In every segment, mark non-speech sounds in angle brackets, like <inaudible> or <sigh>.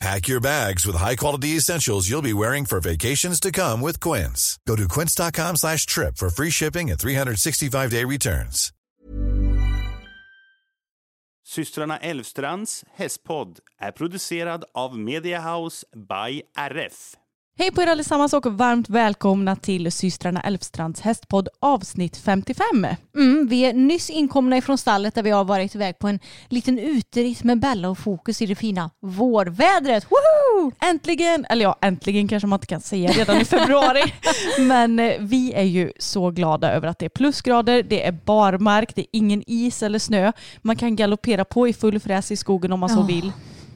Pack your bags with high-quality essentials you'll be wearing for vacations to come with Quince. Go to quince.com slash trip for free shipping and 365-day returns. Systrarna Elvstrands hästpodd är producerad av Mediahouse by RF. Hej på er allesammans och varmt välkomna till systrarna Elfstrands hästpodd avsnitt 55. Mm, vi är nyss inkomna ifrån stallet där vi har varit iväg på en liten uteritt med Bella och fokus i det fina vårvädret. Woho! Äntligen, eller ja äntligen kanske man inte kan säga redan i februari. <laughs> Men eh, vi är ju så glada över att det är plusgrader, det är barmark, det är ingen is eller snö. Man kan galoppera på i full fräs i skogen om man så vill.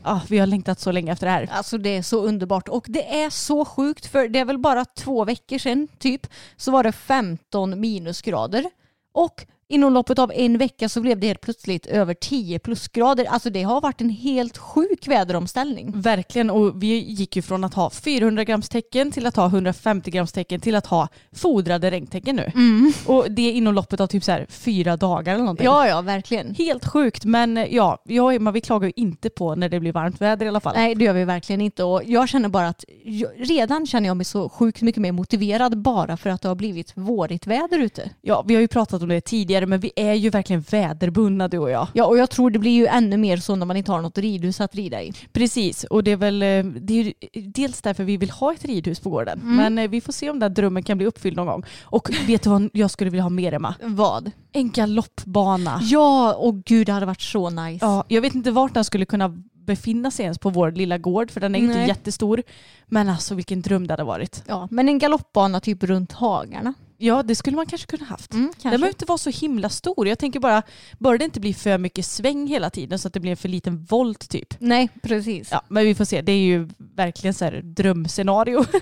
Ah, vi har längtat så länge efter det här. Alltså det är så underbart och det är så sjukt för det är väl bara två veckor sedan typ så var det 15 minusgrader och inom loppet av en vecka så blev det helt plötsligt över 10 plusgrader. Alltså det har varit en helt sjuk väderomställning. Verkligen, och vi gick ju från att ha 400 grams tecken till att ha 150 grams tecken till att ha fodrade regntecken nu. Och det är inom loppet av typ så här fyra dagar eller någonting. Ja, ja, verkligen. Helt sjukt, men eh, ja, jag, man, vi klagar ju inte på när det blir varmt väder i alla fall. Nej, det gör vi verkligen inte. Och jag känner bara att jag, redan känner jag mig så sjukt mycket mer motiverad bara för att det har blivit vårigt väder ute. Ja, vi har ju pratat om det tidigare, men vi är ju verkligen väderbundna du och jag. Ja, och jag tror det blir ju ännu mer så när man inte har något ridhus att rida i. Precis, och det är väl eh, det är dels därför vi vill ha ett ridhus på gården. Men eh, vi får se om den drömmen kan bli uppfylld någon gång. Och vet du vad jag skulle vilja ha mer Emma? Vad? En galoppbana. Ja, och gud det hade varit så nice. Ja, jag vet inte vart den skulle kunna befinna sig ens på vår lilla gård för den är inte Nej. jättestor. Men alltså vilken dröm det hade varit. Ja, men en galoppbana typ runt hagarna. Ja det skulle man kanske kunna haft. Mm, Den kanske. behöver inte vara så himla stor. Jag tänker bara, bör det inte bli för mycket sväng hela tiden så att det blir en för liten volt typ. Nej, precis. Ja, men vi får se. Det är ju verkligen så här drömscenario. <laughs>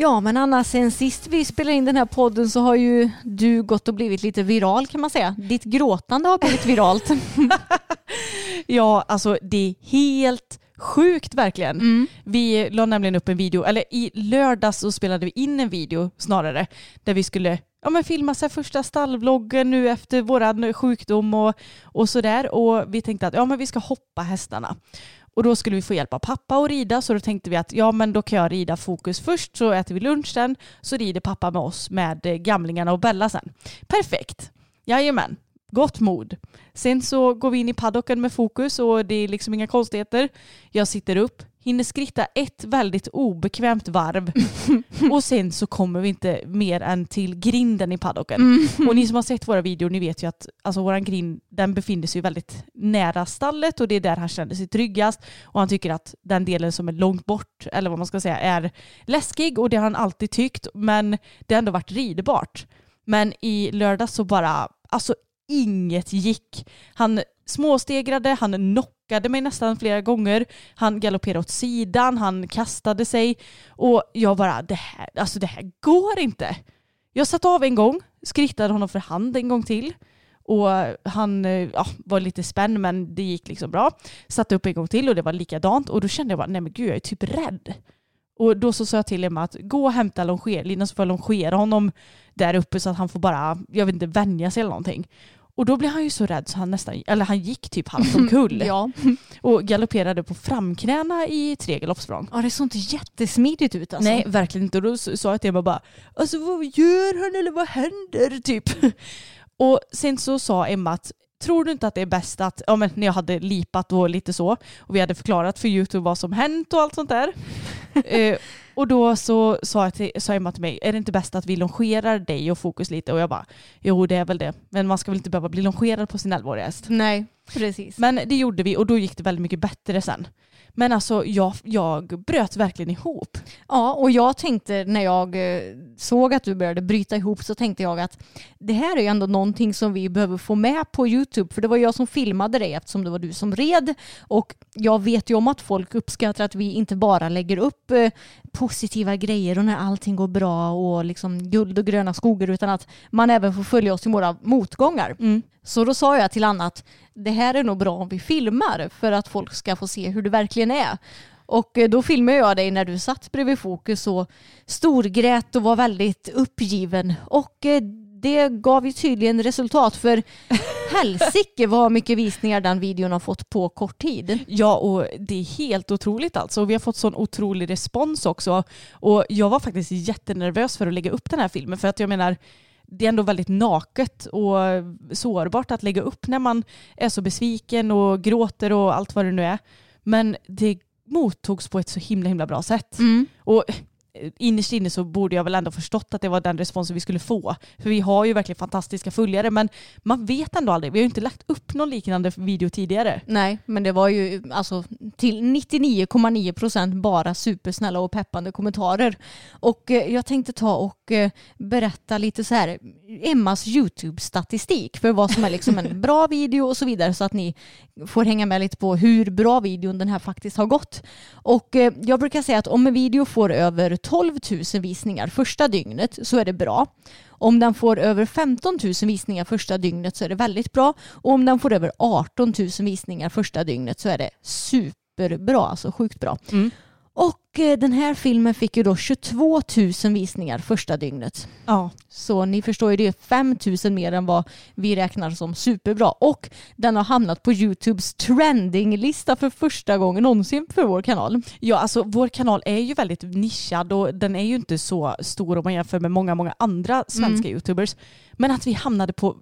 Ja, men Anna, sen sist vi spelade in den här podden så har ju du gått och blivit lite viral kan man säga. Ditt gråtande har blivit viralt. <laughs> Ja, alltså det är helt sjukt verkligen. Vi la nämligen upp en video, eller i lördags så spelade vi in en video snarare, där vi skulle ja, men filma så första stallvloggen nu efter våran sjukdom och, och sådär. Och vi tänkte att ja, men vi ska hoppa hästarna. Och då skulle vi få hjälp av pappa att rida så då tänkte vi att ja men då kan jag rida fokus först så äter vi lunch sen så rider pappa med oss med eh, gamlingarna och Bella sen. Perfekt. Jajamän. Gott mod. Sen så går vi in i paddocken med fokus och det är liksom inga konstigheter. Jag sitter upp, hinner skritta ett väldigt obekvämt varv <laughs> och sen så kommer vi inte mer än till grinden i paddocken. Och ni som har sett våra videor ni vet ju att alltså, våran grind den befinner sig väldigt nära stallet och det är där han känner sig tryggast och han tycker att den delen som är långt bort eller vad man ska säga är läskig och det har han alltid tyckt men det har ändå varit ridbart. Men i lördag så bara, alltså inget gick. Han småstegrade, han knockade mig nästan flera gånger, han galopperade åt sidan, han kastade sig och jag bara, det här, alltså det här går inte. Jag satte av en gång, skrittade honom för hand en gång till och han eh, ja, var lite spänd men det gick liksom bra. Satte upp en gång till och det var likadant och då kände jag bara, nej men gud jag är typ rädd. Och då så sa jag till Emma att gå och hämta longerlinan så får jag longera honom där uppe så att han får bara, jag vet inte, vänja sig eller någonting. Och då blev han ju så rädd så han nästan, eller han gick typ halvt omkull. <laughs> Ja. Och galopperade på framknäna i tre galoppsprång. ja, det såg inte jättesmidigt ut alltså. Nej, verkligen inte. Och då sa jag till Emma bara, alltså vad gör han eller vad händer? <laughs> Typ. Och sen så sa Emma att, tror du inte att det är bäst att, ja men när jag hade lipat och lite så, och vi hade förklarat för YouTube vad som hänt och allt sånt där. <laughs> eh, och då så sa, jag till, sa Emma till mig, är det inte bäst att vi longerar dig och Fokus lite? Och jag bara, jo det är väl det. Men man ska väl inte behöva bli longerad på sin 11-åriga häst. Nej, precis. Men det gjorde vi och då gick det väldigt mycket bättre sen. Men alltså jag, jag bröt verkligen ihop. Ja, och jag tänkte när jag eh, såg att du började bryta ihop så tänkte jag att det här är ju ändå någonting som vi behöver få med på YouTube. För det var jag som filmade dig eftersom det var du som red. Och jag vet ju om att folk uppskattar att vi inte bara lägger upp eh, positiva grejer och när allting går bra och liksom guld och gröna skogar utan att man även får följa oss i våra motgångar. Så då sa jag till Anna att det här är nog bra om vi filmar för att folk ska få se hur det verkligen är. Och eh, då filmade jag dig när du satt bredvid Fokus och storgrät och var väldigt uppgiven. Och eh, det gav ju tydligen resultat för <laughs> helsike vad mycket visningar den videon har fått på kort tid. Ja, och det är helt otroligt alltså. Vi har fått sån otrolig respons också. Och jag var faktiskt jättenervös för att lägga upp den här filmen. För att jag menar, det är ändå väldigt naket och sårbart att lägga upp när man är så besviken och gråter och allt vad det nu är. Men det mottogs på ett så himla himla bra sätt. Och innerst inne så borde jag väl ändå förstått att det var den responsen vi skulle få. För vi har ju verkligen fantastiska följare men man vet ändå aldrig. Vi har ju inte lagt upp någon liknande video tidigare. Nej, men det var ju alltså till 99,9 procent bara supersnälla och peppande kommentarer. Och eh, jag tänkte ta och eh, berätta lite så här Emmas YouTube-statistik för vad som är liksom en bra video och så vidare så att ni får hänga med lite på hur bra videon den här faktiskt har gått. Och eh, jag brukar säga att om en video får över 12 000 visningar första dygnet så är det bra. Om den får över 15 000 visningar första dygnet så är det väldigt bra. Och om den får över 18 000 visningar första dygnet så är det superbra, alltså sjukt bra. Mm. Och eh, den här filmen fick ju då 22 000 visningar första dygnet. Ja. Så ni förstår ju, det är 5 000 mer än vad vi räknar som superbra. Och den har hamnat på YouTubes trendinglista för första gången någonsin för vår kanal. Ja, alltså vår kanal är ju väldigt nischad och den är ju inte så stor om man jämför med många, många andra svenska youtubers. Men att vi hamnade på,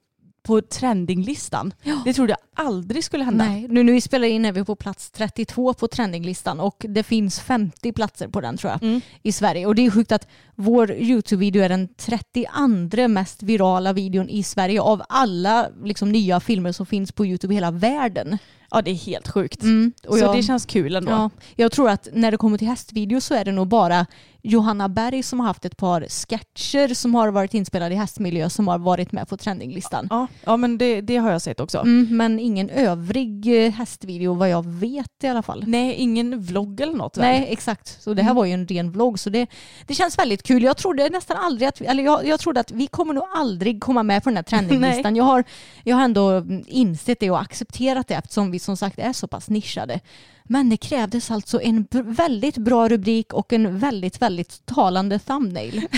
på trendinglistan, det trodde jag aldrig skulle hända. Nej, nu när vi spelar in är vi på plats 32 på trendinglistan och det finns 50 platser på den tror jag i Sverige. Och det är sjukt att vår YouTube-video är den 32 mest virala videon i Sverige av alla liksom, nya filmer som finns på YouTube i hela världen. Ja, det är helt sjukt. och så jag- det känns kul ändå. Ja, jag tror att när det kommer till hästvideos så är det nog bara Johanna Berg som har haft ett par sketcher som har varit inspelade i hästmiljö som har varit med på trendinglistan. Ja, ja men det, det har jag sett också. Mm, men ingen övrig eh, hästvideo vad jag vet i alla fall. Nej, ingen vlogg eller något väl? Nej, exakt. Så det här var ju en ren vlogg. Så det, det känns väldigt kul. Jag trodde nästan aldrig att vi, eller jag, jag trodde att vi kommer nog aldrig komma med på den här <laughs> trendinglistan. jag, har, jag har ändå mm, insett det och accepterat det eftersom vi som sagt är så pass nischade. Men det krävdes alltså en väldigt bra rubrik och en väldigt, väldigt talande thumbnail. <laughs>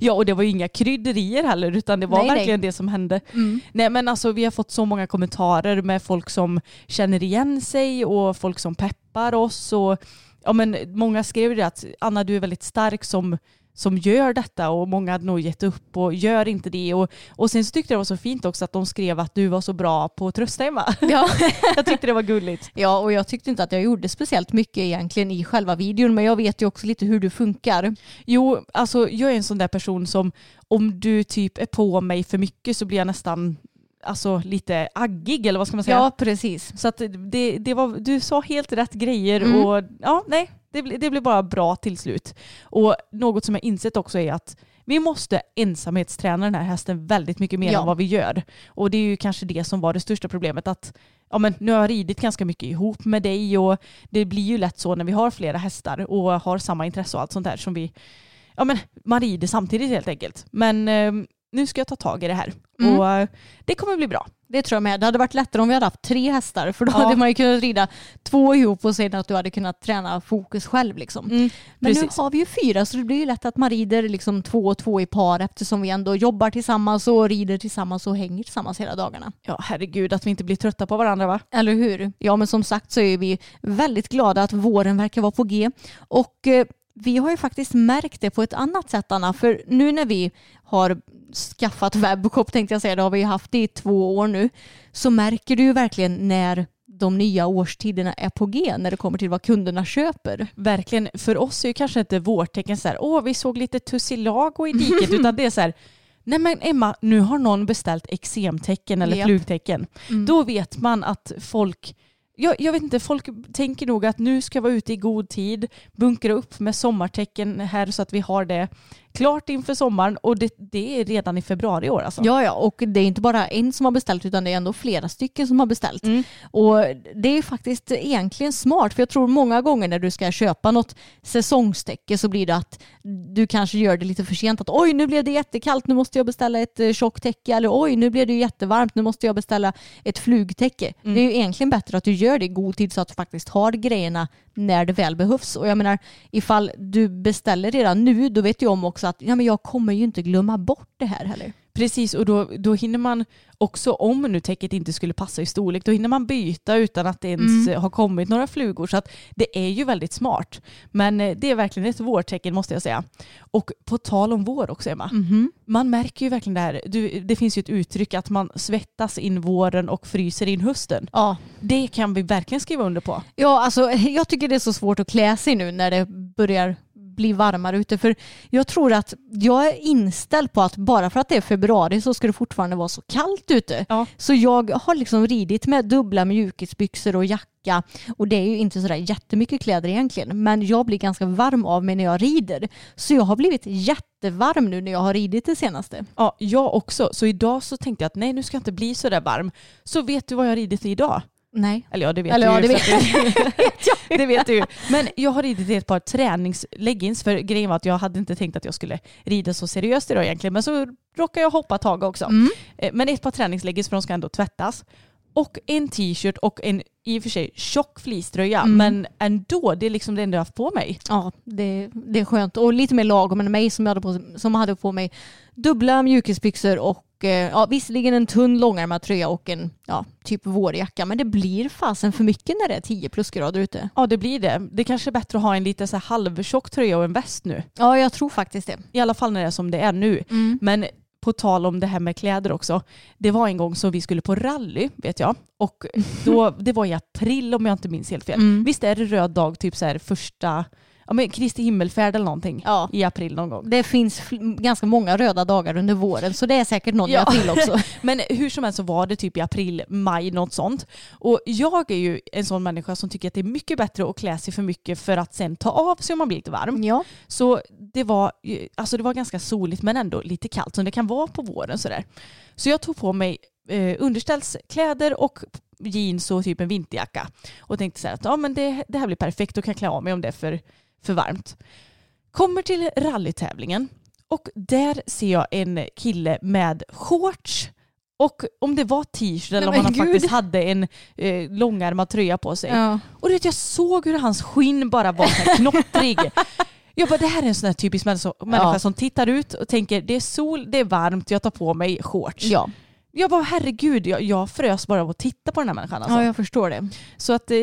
Ja, och det var ju inga krydderier heller utan det var Nej, nej. verkligen det som hände. Nej men alltså vi har fått så många kommentarer med folk som känner igen sig och folk som peppar oss och ja men många skrev ju det att Anna du är väldigt stark som som gör detta och många hade nog gett upp och gör inte det. Och, och sen så tyckte jag det var så fint också att de skrev att du var så bra på att trösta Emma. Ja. <laughs> jag tyckte det var gulligt. ja, och jag tyckte inte att jag gjorde speciellt mycket egentligen i själva videon, men jag vet ju också lite hur du funkar. Jo, alltså jag är en sån där person som om du typ är på mig för mycket så blir jag nästan alltså, lite aggig eller vad ska man säga? Ja, precis. Så att det, det var, du sa helt rätt grejer Mm. och ja, nej, det, det blev bara bra till slut. Och något som jag insett också är att vi måste ensamhetsträna den här hästen väldigt mycket mer Ja. än vad vi gör. Och det är ju kanske det som var det största problemet. att ja, men Nu har jag ridit ganska mycket ihop med dig och det blir ju lätt så när vi har flera hästar och har samma intresse och allt sånt där som vi, ja men man rider samtidigt helt enkelt. Men eh, nu ska jag ta tag i det här. Mm. Och eh, det kommer bli bra. Det tror jag med. Det hade varit lättare om vi hade haft tre hästar för då Ja. hade man ju kunnat rida två ihop och sen att du hade kunnat träna fokus själv. Liksom. Men precis. nu har vi ju fyra så det blir ju lätt att man rider liksom två och två i par eftersom vi ändå jobbar tillsammans och rider tillsammans och hänger tillsammans hela dagarna. Ja, herregud att vi inte blir trötta på varandra va? Eller hur? Ja men som sagt så är vi väldigt glada att våren verkar vara på G. Och eh, vi har ju faktiskt märkt det på ett annat sätt Anna. För nu när vi har skaffat webbshop tänkte jag säga, det har vi ju haft det i två år nu. Så märker du ju verkligen när de nya årstiderna är på G när det kommer till vad kunderna köper. Verkligen, för oss är ju kanske inte vårtecken så här, åh vi såg lite tussilago i diket, <laughs> utan det är så här, nej men Emma, nu har någon beställt eksemtecken eller Japp. flugtecken. Mm. Då vet man att folk, jag, jag vet inte, folk tänker nog att nu ska jag vara ute i god tid, bunkra upp med sommartecken här så att vi har det klart inför sommaren och det, det är redan i februari i år alltså. Ja, ja, och det är inte bara en som har beställt utan det är ändå flera stycken som har beställt. Mm. Och det är faktiskt egentligen smart för jag tror många gånger när du ska köpa något säsongstäcke så blir det att du kanske gör det lite för sent att oj nu blev det jättekallt nu måste jag beställa ett eh, tjockt täcke eller oj nu blev det jättevarmt nu måste jag beställa ett flugtäcke. Mm. Det är ju egentligen bättre att du gör det i god tid så att du faktiskt har grejerna när det väl behövs. Och jag menar ifall du beställer redan nu då vet jag om också att ja, men jag kommer ju inte glömma bort det här heller. Precis, och då, då hinner man också, om nu täcket inte skulle passa i storlek, då hinner man byta utan att det ens Mm. har kommit några flugor. Så att det är ju väldigt smart. Men eh, det är verkligen ett vårtecken måste jag säga. Och på tal om vår också Emma, Mhm. man märker ju verkligen det här, du, det finns ju ett uttryck att man svettas in våren och fryser in hösten. Ja, Det kan vi verkligen skriva under på. Ja, alltså <laughs> jag tycker det är så svårt att klä sig nu när det börjar bli varmare ute. För jag tror att jag är inställd på att bara för att det är februari så ska det fortfarande vara så kallt ute. Ja. Så jag har liksom ridit med dubbla mjukisbyxor och jacka och det är ju inte sådär jättemycket kläder egentligen. Men jag blir ganska varm av mig när jag rider. Så jag har blivit jättevarm nu när jag har ridit det senaste. Ja, jag också. Så idag så tänkte jag att nej, nu ska jag inte bli så där varm. Så vet du vad jag har ridit idag? Nej. Eller ja, det vet Eller du ja, ju. det vet <laughs> <laughs> det vet du. Men jag har ridit i ett par träningsleggings för grejen var att jag hade inte tänkt att jag skulle rida så seriöst idag egentligen. Men så råkade jag hoppa tag också. Mm. Eh, Men ett par träningsleggings för de ska ändå tvättas. Och en t-shirt och en i och för sig tjock fleecetröja. Mm. Men ändå, det är liksom det enda jag har haft på mig. Ja, det, det är skönt. Och lite mer lagom än mig som, jag hade på, som hade på mig dubbla mjukisbyxor och eh, ja, visserligen en tunn långärmad tröja och en ja, typ vårjacka. Men det blir fasen för mycket när det är 10 plusgrader ute. Ja, det blir det. Det kanske är bättre att ha en lite så halvtjock tröja och en väst nu. Ja, jag tror faktiskt det. I alla fall när det är som det är nu. Men på tal om det här med kläder också. Det var en gång som vi skulle på rally, vet jag. Och då, <laughs> det var i april om jag inte minns helt fel. Mm. Visst är det röd dag, typ så här första, ja men Kristi himmelfärd eller någonting Ja. i april någon gång. Det finns ganska många röda dagar under våren så det är säkert någon Ja. i april också. <laughs> Men hur som helst så var det typ i april, maj, något sånt. Och jag är ju en sån människa som tycker att det är mycket bättre att klä sig för mycket för att sen ta av sig om man blir lite varm. Ja. Så det var, alltså det var ganska soligt men ändå lite kallt som det kan vara på våren. Sådär. Så jag tog på mig eh, underställskläder och jeans och typ en vinterjacka. Och tänkte så här att ja, men det, det här blir perfekt, då kan klä av mig om det för, för varmt. Kommer till rallytävlingen och där ser jag en kille med shorts och om det var t-shirt eller om han gud. faktiskt hade en eh, långärmad tröja på sig. Ja. Och du vet, jag såg hur hans skinn bara var så här <laughs> knottrig. Jag bara, det här är en sån här typisk människa, människa Ja. som tittar ut och tänker det är sol, det är varmt, jag tar på mig shorts. Ja. Jag bara, herregud, jag, jag frös bara av att titta på den här människan. Alltså. ja, jag förstår det. Så att eh,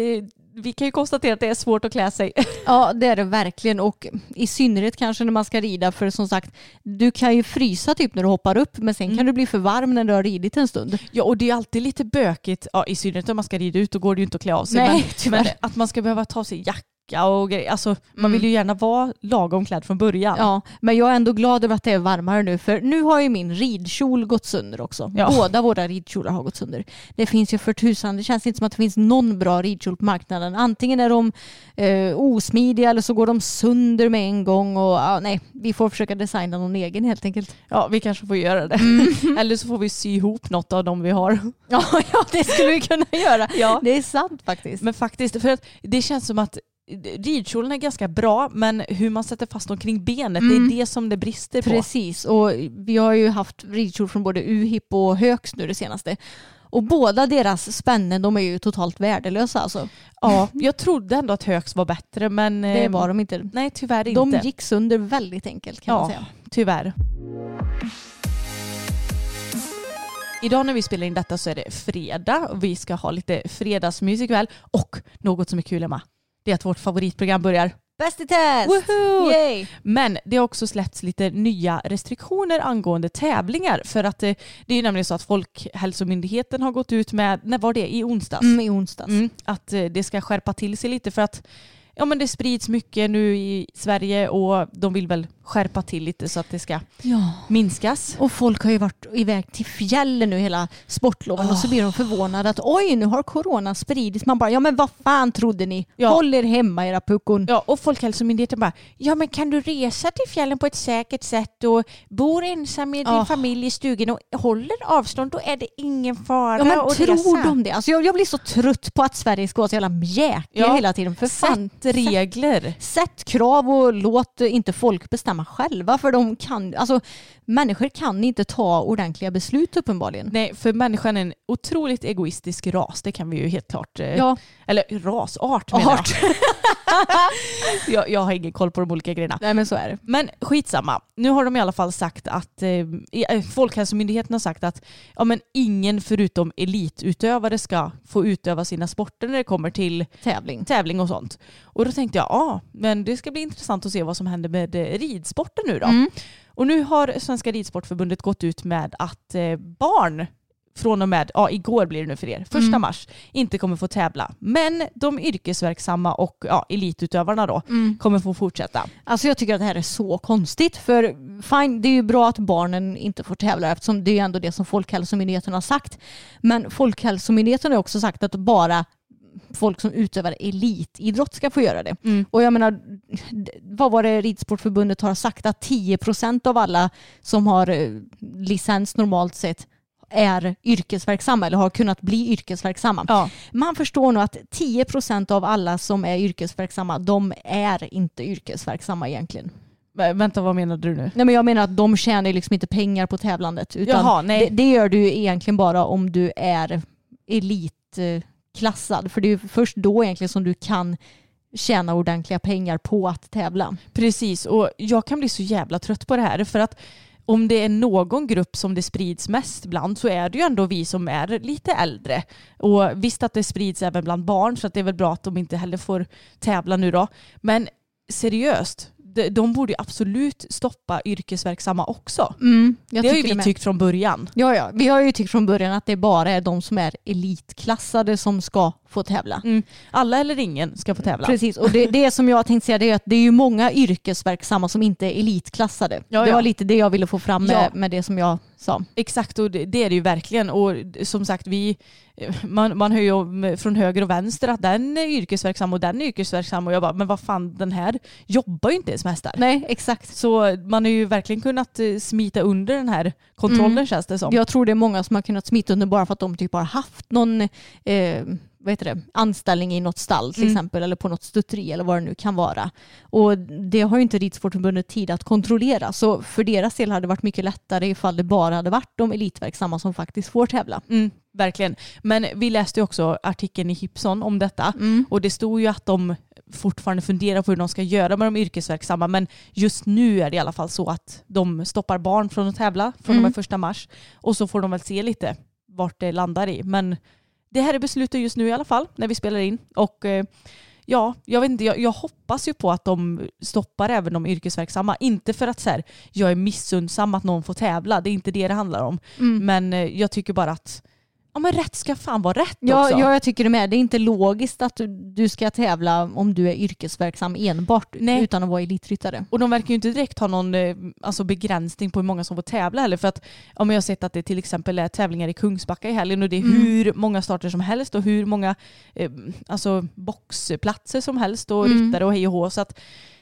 vi kan ju konstatera att det är svårt att klä sig. <laughs> Ja, det är det verkligen och i synnerhet kanske när man ska rida för som sagt, du kan ju frysa typ när du hoppar upp men sen kan du bli för varm när du har ridit en stund. Ja, och det är alltid lite bökigt, ja, i synnerhet om man ska rida ut, då går det ju inte att klä av sig. Nej, men, <laughs> men att man ska behöva ta sig jacka och grejer. Alltså, man Mm. vill ju gärna vara lagom klädd från början. Ja, men jag är ändå glad över att det är varmare nu för nu har ju min ridkjol gått sönder också. Ja. Båda våra ridkjolar har gått sönder. Det finns ju för tusan, det känns inte som att det finns någon bra ridkjol på marknaden. Antingen är de eh, osmidiga eller så går de sönder med en gång och ja, nej, vi får försöka designa någon egen helt enkelt. Ja, vi kanske får göra det. Mm. <laughs> Eller så får vi sy ihop något av dem vi har. Ja, <laughs> ja det skulle vi kunna göra. Ja. Det är sant faktiskt. Men faktiskt, för att det känns som att ridkjolen är ganska bra men hur man sätter fast dem kring benet Mm. det är det som det brister på. Precis, och vi har ju haft ridkjol från både UHIP och Högs nu det senaste. Och båda deras spännen de är ju totalt värdelösa alltså. Ja, jag trodde ändå att Högs var bättre men Det eh, var de inte. nej tyvärr inte. De gick sönder väldigt enkelt kan man Ja, säga. tyvärr. Idag när vi spelar in detta så är det fredag och vi ska ha lite fredagsmys ikväll. Och något som är kul Emma, det är att vårt favoritprogram börjar. Bäst i test! Men det har också släppts lite nya restriktioner angående tävlingar. För att eh, det är ju nämligen så att Folkhälsomyndigheten har gått ut med, när var det? I onsdags? Mm, I onsdags. Mm, att eh, det ska skärpa till sig lite för att ja, men det sprids mycket nu i Sverige och de vill väl skärpa till lite så att det ska Ja. minskas. Och folk har ju varit iväg till fjällen nu hela sportloven och så blir de förvånade att oj nu har corona spridits. Man bara ja men vad fan trodde ni? Ja. Håll er hemma era puckon. Ja, och Folkhälsomyndigheten bara, ja men kan du resa till fjällen på ett säkert sätt och bor ensam med din Ja. familj i stugan och håller avstånd, då är det ingen fara Ja men att tror resa. de det? Alltså jag, jag blir så trött på att Sverige ska vara så jävla mjäkiga Ja. hela tiden. För fan, Sätt regler. sätt krav och låt inte folk bestämma själva för de kan, alltså människor kan inte ta ordentliga beslut uppenbarligen. Nej, för människan är en otroligt egoistisk ras, det kan vi ju helt klart. eh, Ja, Eller rasart menar jag. art. <laughs> jag. Jag har ingen koll på de olika grejerna. Nej men så är det. Men skitsamma. Nu har de i alla fall sagt att eh, eh, Folkhälsomyndigheten har sagt att ja, men ingen förutom elitutövare ska få utöva sina sporter när det kommer till Tävling. tävling och sånt. Och då tänkte jag, ja, men det ska bli intressant att se vad som händer med eh, ridsporten nu då. Mm. Och nu har Svenska Ridsportförbundet gått ut med att eh, barn från och med, ja igår blir det nu för er, första Mm. mars, inte kommer få tävla. Men de yrkesverksamma och ja, elitutövarna då Mm. kommer få fortsätta. Alltså jag tycker att det här är så konstigt. För fine, det är ju bra att barnen inte får tävla eftersom det är ju ändå det som Folkhälsomyndigheten har sagt. Men Folkhälsomyndigheten har också sagt att bara folk som utövar elitidrott ska få göra det. Mm. Och jag menar, vad var det Ridsportförbundet har sagt? Att 10% av alla som har eh, licens normalt sett är yrkesverksamma eller har kunnat bli yrkesverksamma. Ja. Man förstår nog att 10% av alla som är yrkesverksamma, de är inte yrkesverksamma egentligen. Vä- Vänta, vad menade du nu? Nej men jag menar att de tjänar liksom inte pengar på tävlandet. Utan Jaha, nej. Det, det gör du egentligen bara om du är klassad. För det är ju först då egentligen som du kan tjäna ordentliga pengar på att tävla. Precis, och jag kan bli så jävla trött på det här för att om det är någon grupp som det sprids mest bland så är det ju ändå vi som är lite äldre. Och visst att det sprids även bland barn så att det är väl bra att de inte heller får tävla nu då. Men seriöst, de, de borde absolut stoppa yrkesverksamma också. jag det har ju vi med. tyckt från början. Ja, ja. Vi har ju tyckt från början att det bara är de som är elitklassade som ska få tävla. Mm. Alla eller ingen ska få tävla. Precis, och det, det som jag tänkte säga det är att det är ju många yrkesverksamma som inte är elitklassade. Ja, Det ja. var lite det jag ville få fram med, Ja. med det som jag sa. Exakt, och det, det är det ju verkligen. Och som sagt, vi, man, man hör ju från höger och vänster att den är yrkesverksam och den är yrkesverksam. Och jag bara, men vad fan, den här jobbar ju inte ens med hästar. Nej, exakt. Så man har ju verkligen kunnat eh, smita under den här kontrollen Mm. känns det som. Jag tror det är många som har kunnat smita under bara för att de typ har haft någon eh, vad heter det, anställning i något stall till Mm. exempel eller på något stutteri eller vad det nu kan vara. Och det har ju inte Ridsportförbundet tid att kontrollera så för deras del hade det varit mycket lättare ifall det bara hade varit de elitverksamma som faktiskt får tävla. Mm, verkligen. Men vi läste ju också artikeln i Hipson om detta. Mm. Och det stod ju att de fortfarande funderar på hur de ska göra med de yrkesverksamma. Men just nu är det i alla fall så att de stoppar barn från att tävla från och Mm. med första mars. Och så får de väl se lite vart det landar i. Men det här är beslutet just nu i alla fall när vi spelar in. Och eh, ja, jag vet inte, jag, jag hoppas ju på att de stoppar även de yrkesverksamma. Inte för att så här, jag är missundsam att någon får tävla, det är inte det det handlar om. Mm. Men eh, jag tycker bara att ja, men rätt ska fan vara rätt Ja, också. ja, jag tycker det med. Det är inte logiskt att du, du ska tävla om du är yrkesverksam enbart Nej. utan att vara elitryttare. Och de verkar ju inte direkt ha någon eh, alltså begränsning på hur många som får tävla heller. För att om jag har sett att det till exempel är tävlingar i Kungsbacka i helgen och det är Mm. hur många starter som helst och hur många eh, alltså boxplatser som helst och Mm. ryttare och hej och hå. Så att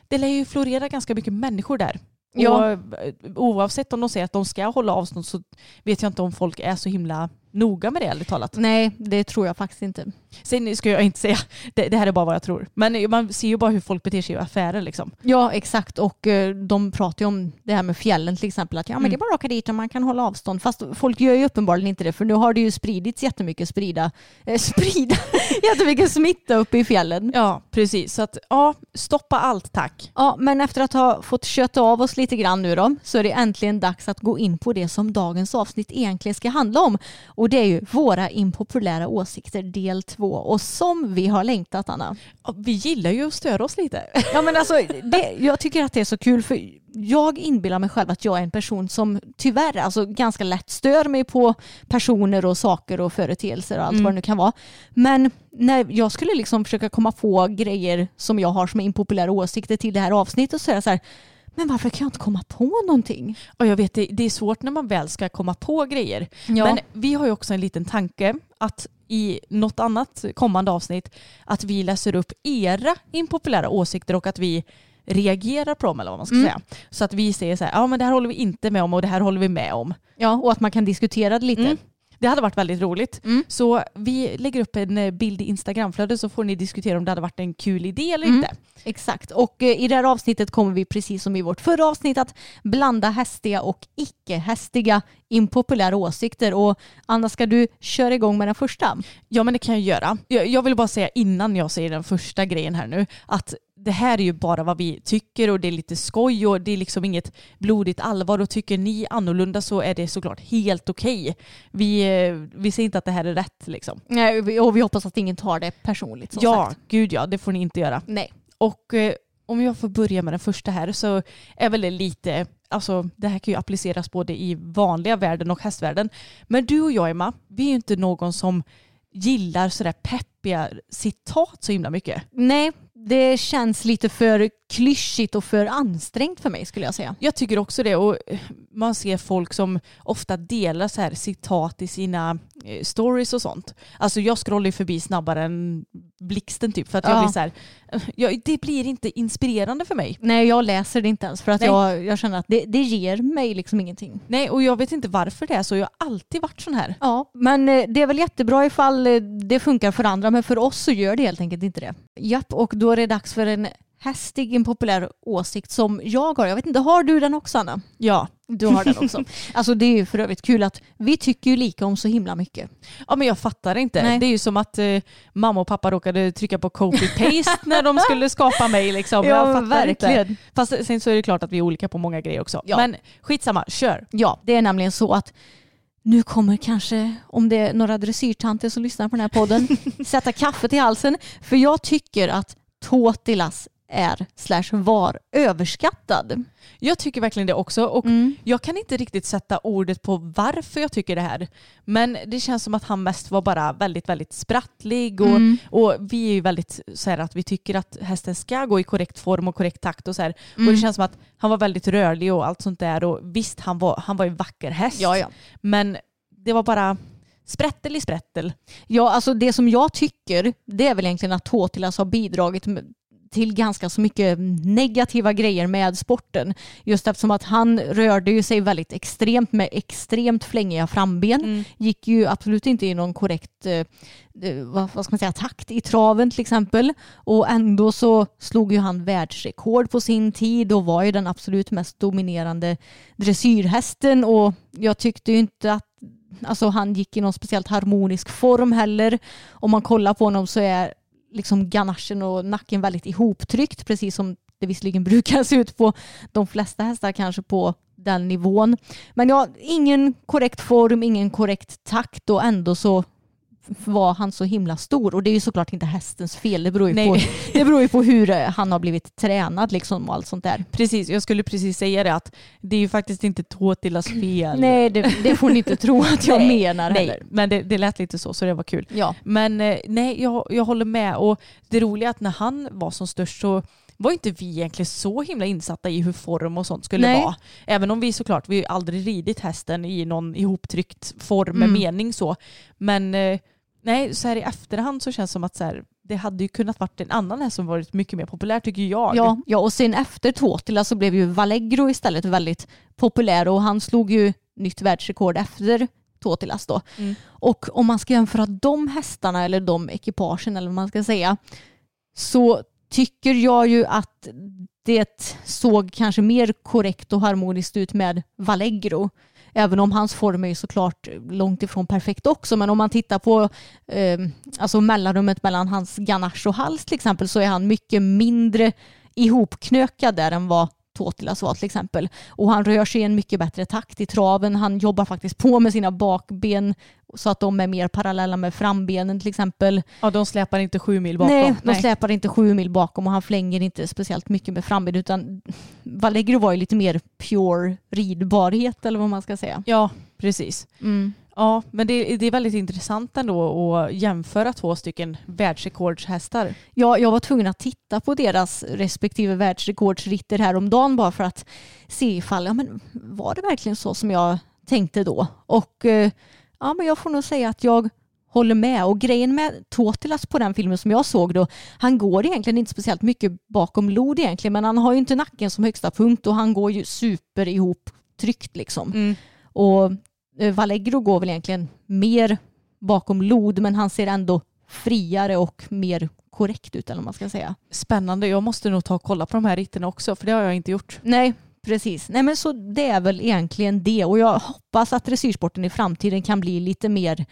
det lär ju florera ganska mycket människor där. Ja. Och eh, oavsett om de säger att de ska hålla avstånd så vet jag inte om folk är så himla noga med det ärligt talat. Nej, det tror jag faktiskt inte. Sen ska jag inte säga, det, det här är bara vad jag tror. Men man ser ju bara hur folk beter sig i affärer liksom. Ja, exakt. Och eh, de pratar ju om det här med fjällen till exempel. Att ja, men Mm. det är bara att åka dit och man kan hålla avstånd. Fast folk gör ju uppenbarligen inte det. För nu har det ju spridits jättemycket sprida, eh, sprida, <laughs> jättemycket smitta uppe i fjällen. Ja, precis. Så att ja, stoppa allt tack. Ja, men efter att ha fått köta av oss lite grann nu då så är det äntligen dags att gå in på det som dagens avsnitt egentligen ska handla om. Och det är ju våra impopulära åsikter del två. Och som vi har längtat Anna. Vi gillar ju att störa oss lite. Ja men alltså, det, jag tycker att det är så kul för jag inbillar mig själv att jag är en person som tyvärr alltså, ganska lätt stör mig på personer och saker och företeelser och allt Mm. vad det nu kan vara. Men när jag skulle liksom försöka komma på grejer som jag har som är impopulära åsikter till det här avsnittet så är jag så här, men varför kan jag inte komma på någonting? Och jag vet, det, det är svårt när man väl ska komma på grejer. Ja. Men vi har ju också en liten tanke att i något annat kommande avsnitt att vi läser upp era impopulära åsikter och att vi reagerar på dem eller vad man ska Mm. säga. Så att vi säger så här, ja men det här håller vi inte med om och det här håller vi med om. Ja, och att man kan diskutera det lite. Mm. Det hade varit väldigt roligt. Mm. Så vi lägger upp en eh, bild i Instagramflödet så får ni diskutera om det hade varit en kul idé eller Mm. inte. Exakt. Och eh, i det här avsnittet kommer vi precis som i vårt förra avsnitt att blanda hästiga och icke-hästiga impopulära åsikter. Och Anna, ska du köra igång med den första? Ja men det kan jag göra. Jag, jag vill bara säga innan jag säger den första grejen här nu att det här är ju bara vad vi tycker och det är lite skoj och det är liksom inget blodigt allvar och tycker ni annorlunda så är det såklart helt okej. Vi, eh, vi säger inte att det här är rätt liksom. Nej, och vi hoppas att ingen tar det personligt. Ja, sagt. gud ja, det får ni inte göra. Nej. Och eh, om jag får börja med den första här så är väl det lite, alltså det här kan ju appliceras både i vanliga världen och hästvärlden. Men du och jag Emma, vi är ju inte någon som gillar sådär peppiga citat så himla mycket. Nej, det känns lite för klyschigt och för ansträngt för mig skulle jag säga. Jag tycker också det och man ser folk som ofta delar så här citat i sina stories och sånt. Alltså jag scrollar ju förbi snabbare än blixten typ för att jag Ja. blir så här, eh, jag, det blir inte inspirerande för mig. Nej, jag läser det inte ens för att Nej. jag, jag känner att det, det ger mig liksom ingenting. Nej och jag vet inte varför det är så, jag har alltid varit sån här. Ja, men eh, det är väl jättebra ifall eh, det funkar för andra, men för oss så gör det helt enkelt inte det. Japp, och då är det dags för en hästig impopulär åsikt som jag har. Jag vet inte, har du den också Anna? Ja. Du har den också. <laughs> alltså det är ju för övrigt kul att vi tycker ju lika om så himla mycket. Ja men jag fattar inte. Nej. Det är ju som att eh, mamma och pappa råkade trycka på copy-paste när de skulle skapa mig. Liksom. jag fattar inte. Fast sen så är det klart att vi är olika på många grejer också. Ja. Men skitsamma, kör. Ja, det är nämligen så att nu kommer kanske, om det är några dressyrtanter som lyssnar på den här podden, <laughs> sätta kaffet i halsen. För jag tycker att Tåtilas är slash var överskattad. Jag tycker verkligen det också. Och Mm. Jag kan inte riktigt sätta ordet på varför jag tycker det här. Men det känns som att han mest var bara väldigt, väldigt sprattlig. Och, Mm. och vi är ju väldigt så här att vi tycker att hästen ska gå i korrekt form och korrekt takt och så här. Mm. Och det känns som att han var väldigt rörlig och allt sånt där. Och visst, han var, han var en vacker häst. Ja, ja. Men det var bara sprättel i sprättel. Ja, alltså det som jag tycker det är väl egentligen att Tåtilas har bidragit med- till ganska så mycket negativa grejer med sporten. Just eftersom att han rörde ju sig väldigt extremt med extremt flängiga framben. Mm. Gick ju absolut inte i någon korrekt eh, eh, vad, vad ska man säga, takt i traven till exempel. Och ändå så slog ju han världsrekord på sin tid och var ju den absolut mest dominerande dressyrhästen. Och jag tyckte ju inte att alltså, han gick i någon speciellt harmonisk form heller. Om man kollar på honom så är liksom ganachen och nacken väldigt ihoptryckt precis som det visserligen <laughs> brukar se ut på de flesta hästar kanske på den nivån. Men ja, ingen korrekt form, ingen korrekt takt och ändå så var han så himla stor och det är ju såklart inte hästens fel. Det beror ju, Nej. på, <laughs> det beror ju på hur eh, han har blivit tränad liksom och allt sånt där. Precis, jag skulle precis säga det att det är ju faktiskt inte Tåtilas fel. Nej, det, det får ni inte tro att jag <laughs> Nej, menar Nej, heller. men det, det lät lite så så det var kul. Ja. Men eh, nej, jag, jag håller med. Och det roliga är att när han var som störst så var inte vi egentligen så himla insatta i hur form och sånt skulle Nej. vara. Även om vi såklart, vi har aldrig ridit hästen i någon ihoptryckt form med Mm. mening så. Men eh, nej, så här i efterhand så känns det som att så här, det hade ju kunnat varit en annan häst som varit mycket mer populär tycker jag. Ja, ja, och sen efter Tåtila så blev ju Vallegro istället väldigt populär och han slog ju nytt världsrekord efter Totilas då. Mm. Och om man ska jämföra de hästarna eller de ekipagen eller vad man ska säga så tycker jag ju att det såg kanske mer korrekt och harmoniskt ut med Vallegro. Även om hans form är såklart långt ifrån perfekt också. Men om man tittar på eh, alltså mellanrummet mellan hans ganache och hals till exempel så är han mycket mindre ihopknökad där än vad Totilas var till exempel. Och han rör sig i en mycket bättre takt i traven. Han jobbar faktiskt på med sina bakben så att de är mer parallella med frambenen till exempel. Ja, de släpar inte sju mil bakom. Nej, de släpar inte sju mil bakom och han flänger inte speciellt mycket med framben utan Vallegro var ju lite mer pure ridbarhet eller vad man ska säga. Ja, precis. Mm. Ja, men det, det är väldigt intressant ändå att jämföra två stycken världsrekordshästar. Ja, jag var tvungen att titta på deras respektive världsrekordsritter häromdagen bara för att se ifall, ja men var det verkligen så som jag tänkte då? Och eh, ja, men jag får nog säga att jag håller med. Och grejen med Totilas på den filmen som jag såg då, han går egentligen inte speciellt mycket bakom lod egentligen, men han har ju inte nacken som högsta punkt och han går ju super ihop tryckt liksom. Mm. Och Vallegro går väl egentligen mer bakom lod, men han ser ändå friare och mer korrekt ut eller vad man ska säga. Spännande. Jag måste nog ta och kolla på de här ritterna också, för det har jag inte gjort. Nej, precis. Nej, men så det är väl egentligen det och jag hoppas att dressyrsporten i framtiden kan bli lite mer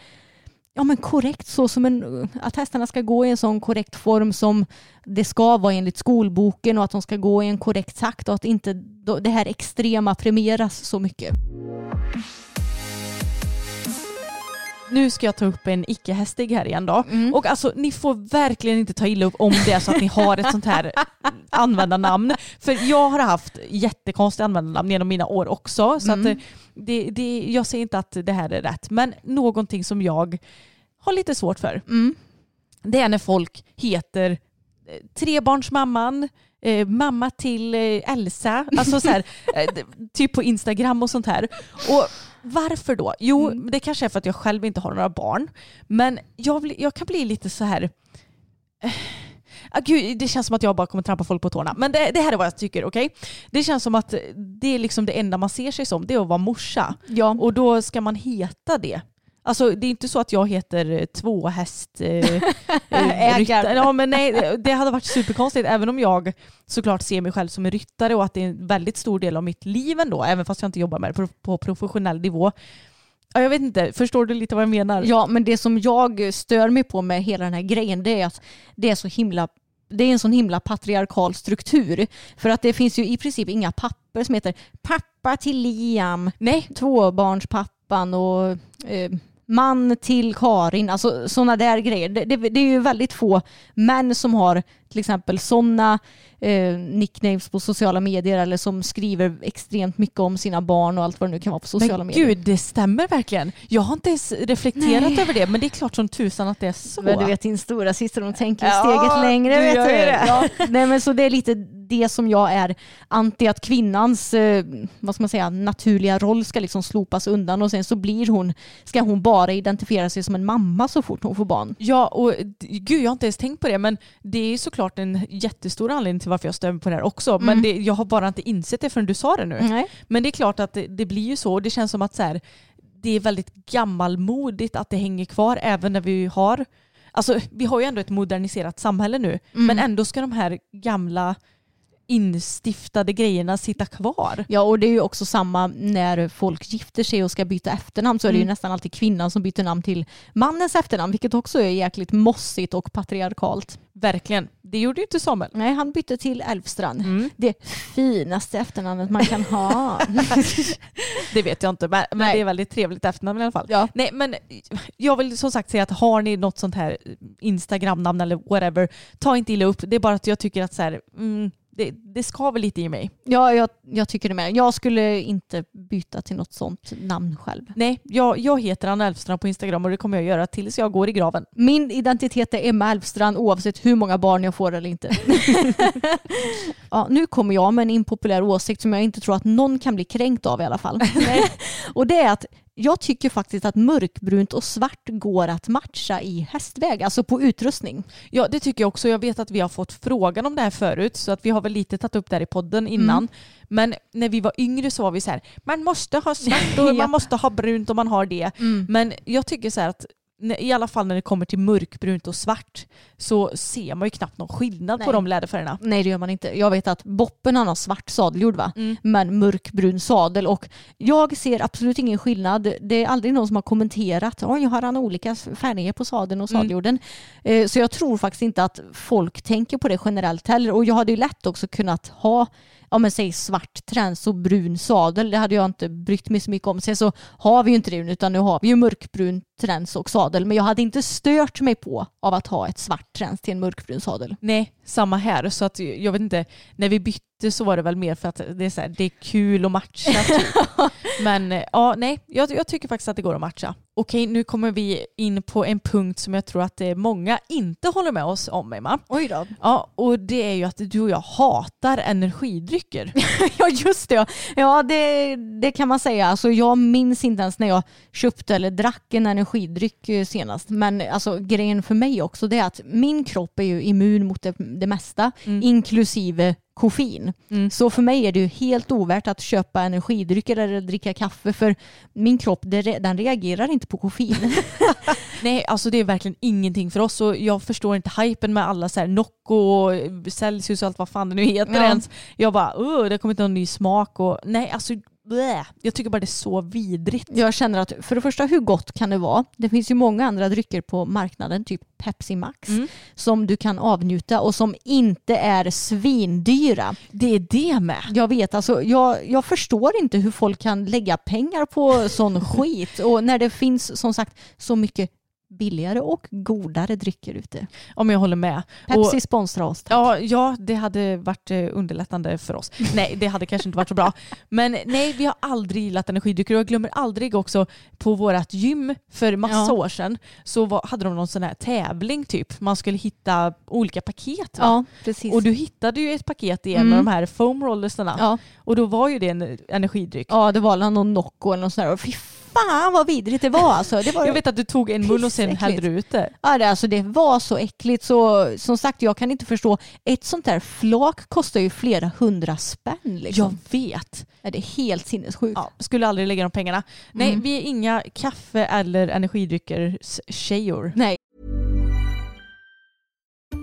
ja, men korrekt så som en, att hästarna ska gå i en sån korrekt form som det ska vara enligt skolboken och att de ska gå i en korrekt takt och att inte det här extrema premieras så mycket. Nu ska jag ta upp en icke-hästig här igen då. Mm. Och alltså ni får verkligen inte ta illa upp om det är så att ni har ett sånt här <laughs> användarnamn. För jag har haft jättekonstiga användarnamn genom mina år också. Så Mm. att eh, det, det, jag säger inte att det här är rätt. Men någonting som jag har lite svårt för. Mm. Det är när folk heter eh, trebarnsmamman, eh, mamma till eh, Elsa, alltså så här, <laughs> typ på Instagram och sånt här. Och varför då? Jo, det kanske är för att jag själv inte har några barn. Men jag, blir- jag kan bli lite så här... eh, Ah, gud, det känns som att jag bara kommer trampa folk på tårna. Men det, det här är vad jag tycker, okej? Det känns som att det är liksom det enda man ser sig som, det är att vara morsa. Ja. Och då ska man heta det. Alltså det är inte så att jag heter eh, tvåhäst eh, <laughs> eh, ryttare. Ja, men nej, det hade varit superkonstigt även om jag såklart ser mig själv som en ryttare och att det är en väldigt stor del av mitt liv ändå, även fast jag inte jobbar med det på, på professionell nivå. Ja, jag vet inte, förstår du lite vad jag menar? Ja, men det som jag stör mig på med hela den här grejen det är att det är så himla det är en sån himla patriarkal struktur. För att det finns ju i princip inga papper som heter pappa till Liam, Nej, tvåbarnspappan och eh, man till Karin. Alltså sådana där grejer. Det, det, det är ju väldigt få män som har till exempel sådana eh, nicknames på sociala medier eller som skriver extremt mycket om sina barn och allt vad det nu kan vara på sociala men medier. gud, det stämmer verkligen. Jag har inte ens reflekterat över det, men det är klart som tusan att det är så. Men du vet din stora syster hon tänker Ja, steget längre. du vet gör du. det. Ja, nej, men så det är lite det som jag är anti att kvinnans eh, vad ska man säga, naturliga roll ska liksom slopas undan och sen så blir hon, ska hon bara identifiera sig som en mamma så fort hon får barn. Ja, och gud jag har inte ens tänkt på det men det är såklart en jättestor anledning till varför jag stämmer på det här också. Men Mm. det, jag har bara inte insett det förrän du sa det nu. Nej. Men det är klart att det, det blir ju så. Det känns som att så här, det är väldigt gammalmodigt att det hänger kvar även när vi har Alltså vi har ju ändå ett moderniserat samhälle nu Mm. men ändå ska de här gamla instiftade grejerna sitta kvar. Ja och det är ju också samma när folk gifter sig och ska byta efternamn så är det ju Mm. nästan alltid kvinnan som byter namn till mannens efternamn vilket också är jäkligt mossigt och patriarkalt. Verkligen. Det gjorde ju inte Samuel. Nej han bytte till Älvstrand. Mm. Det finaste efternamnet man kan ha. <laughs> Det vet jag inte men, Nej. det är väldigt trevligt efternamn i alla fall. ja. Nej men jag vill som sagt säga att har ni något sånt här Instagram-namn eller whatever, ta inte illa upp. Det är bara att jag tycker att så här, mm, det, det ska väl lite i mig. Ja, jag, jag tycker det med. Jag skulle inte byta till något sånt namn själv. Nej, jag, jag heter Anna Elfstrand på Instagram och det kommer jag göra tills jag går i graven. Min identitet är Emma Elfstrand oavsett hur många barn jag får eller inte. <laughs> <laughs> ja, nu kommer jag med en impopulär åsikt som jag inte tror att någon kan bli kränkt av i alla fall. <laughs> Och det är att jag tycker faktiskt att mörkbrunt och svart går att matcha i hästväg, alltså på utrustning. Ja det tycker jag också. Jag vet att vi har fått frågan om det här förut så att vi har väl lite tagit upp det här i podden innan. Mm. Men när vi var yngre så var vi så här, man måste ha svart och <laughs> man måste ha brunt om man har det. Mm. Men jag tycker så här att i alla fall när det kommer till mörkbrunt och svart så ser man ju knappt någon skillnad på Nej. de läderfärgerna. Nej det gör man inte. Jag vet att Boppen han har svart sadelgjord va? Mm. Men mörkbrun sadel och jag ser absolut ingen skillnad. Det är aldrig någon som har kommenterat oj har han olika färger på sadeln och Mm. sadeljorden. Eh, Så jag tror faktiskt inte att folk tänker på det generellt heller och jag hade ju lätt också kunnat ha ja men säg svart träns och brun sadel. Det hade jag inte brytt mig så mycket om. Sen så har vi ju inte det utan nu har vi ju mörkbrun träns och sadel. Men jag hade inte stört mig på av att ha ett svart träns till en mörkbrun sadel. Nej, samma här. Så att jag vet inte, när vi bytte så var det väl mer för att det är, så här, det är kul att matcha. Typ. <laughs> Men eh, ja, nej, jag, jag tycker faktiskt att det går att matcha. Okej, nu kommer vi in på en punkt som jag tror att eh, många inte håller med oss om, Emma. Oj då. Ja, och det är ju att du och jag hatar energidrycker. <laughs> Ja just det. Ja det, det kan man säga. Alltså, jag minns inte ens när jag köpte eller drack en energidryck eh, senast. Men alltså, grejen för mig också det är att min kropp är ju immun mot det, det mesta inklusive koffein. Mm. Så för mig är det ju helt ovärt att köpa energidrycker eller dricka kaffe för min kropp den reagerar inte på koffein. <laughs> Nej, alltså det är verkligen ingenting för oss och jag förstår inte hypen med alla så här Nocco och Celsius och allt vad fan det nu heter Ja. ens. Jag bara, det kommer inte någon ny smak och nej, alltså blä. Jag tycker bara det är så vidrigt. Jag känner att för det första hur gott kan det vara? Det finns ju många andra drycker på marknaden, typ Pepsi Max, Mm. som du kan avnjuta och som inte är svindyra. Det är det med. Jag vet, alltså, jag, jag förstår inte hur folk kan lägga pengar på sån <laughs> skit och när det finns som sagt så mycket billigare och godare drycker ute. Om jag håller med. Pepsi Och, sponsrar oss. tack. ja, ja, det hade varit eh, underlättande för oss. <laughs> Nej, det hade kanske inte varit så bra. Men nej, vi har aldrig gillat energidrycker och jag glömmer aldrig också på vårt gym för massa Ja. år sedan så var, hade de någon sån här tävling typ. Man skulle hitta olika paket. Va? Ja, precis. Och du hittade ju ett paket i en Mm. av de här foam rollersarna. ja. Och då var ju det en energidryck. ja, det var någon Nocco eller något sånt där. Och fy fan vad vidrigt det var alltså. Det var, Jag vet att du tog en mun och sen hällde du ut det. Ja, det, alltså, det var så äckligt så som sagt jag kan inte förstå. Ett sånt där flak kostar ju flera hundra spänn. Liksom. Jag vet. Ja, det är helt sinnessjukt. Ja, skulle aldrig lägga de pengarna. Nej, Mm. vi är inga kaffe eller energidrycker tjejor. Nej,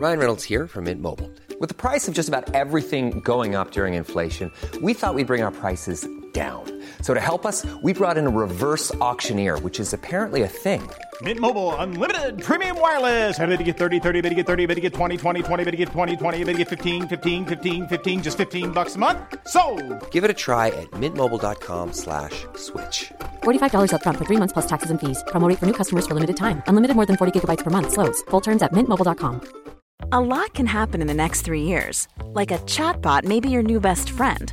Ryan Reynolds here from Mint Mobile. With the price of just about everything going up during inflation, we thought we'd bring our prices down. So to help us, we brought in a reverse auctioneer, which is apparently a thing. Mint Mobile unlimited premium wireless. Ready to get 30, 30, bit to get 30, bit to get 20, 20, 20, bit to get 20, 20, bit to get 15, 15, 15, 15 just 15 bucks a month. So, Give it a try at mintmobile.com slash switch. $45 upfront for three months plus taxes and fees. Promo rate for new customers for limited time. Unlimited more than 40 gigabytes per month. Slows. Full terms at mintmobile.com. A lot can happen in the next three years. Like a chatbot may be your new best friend.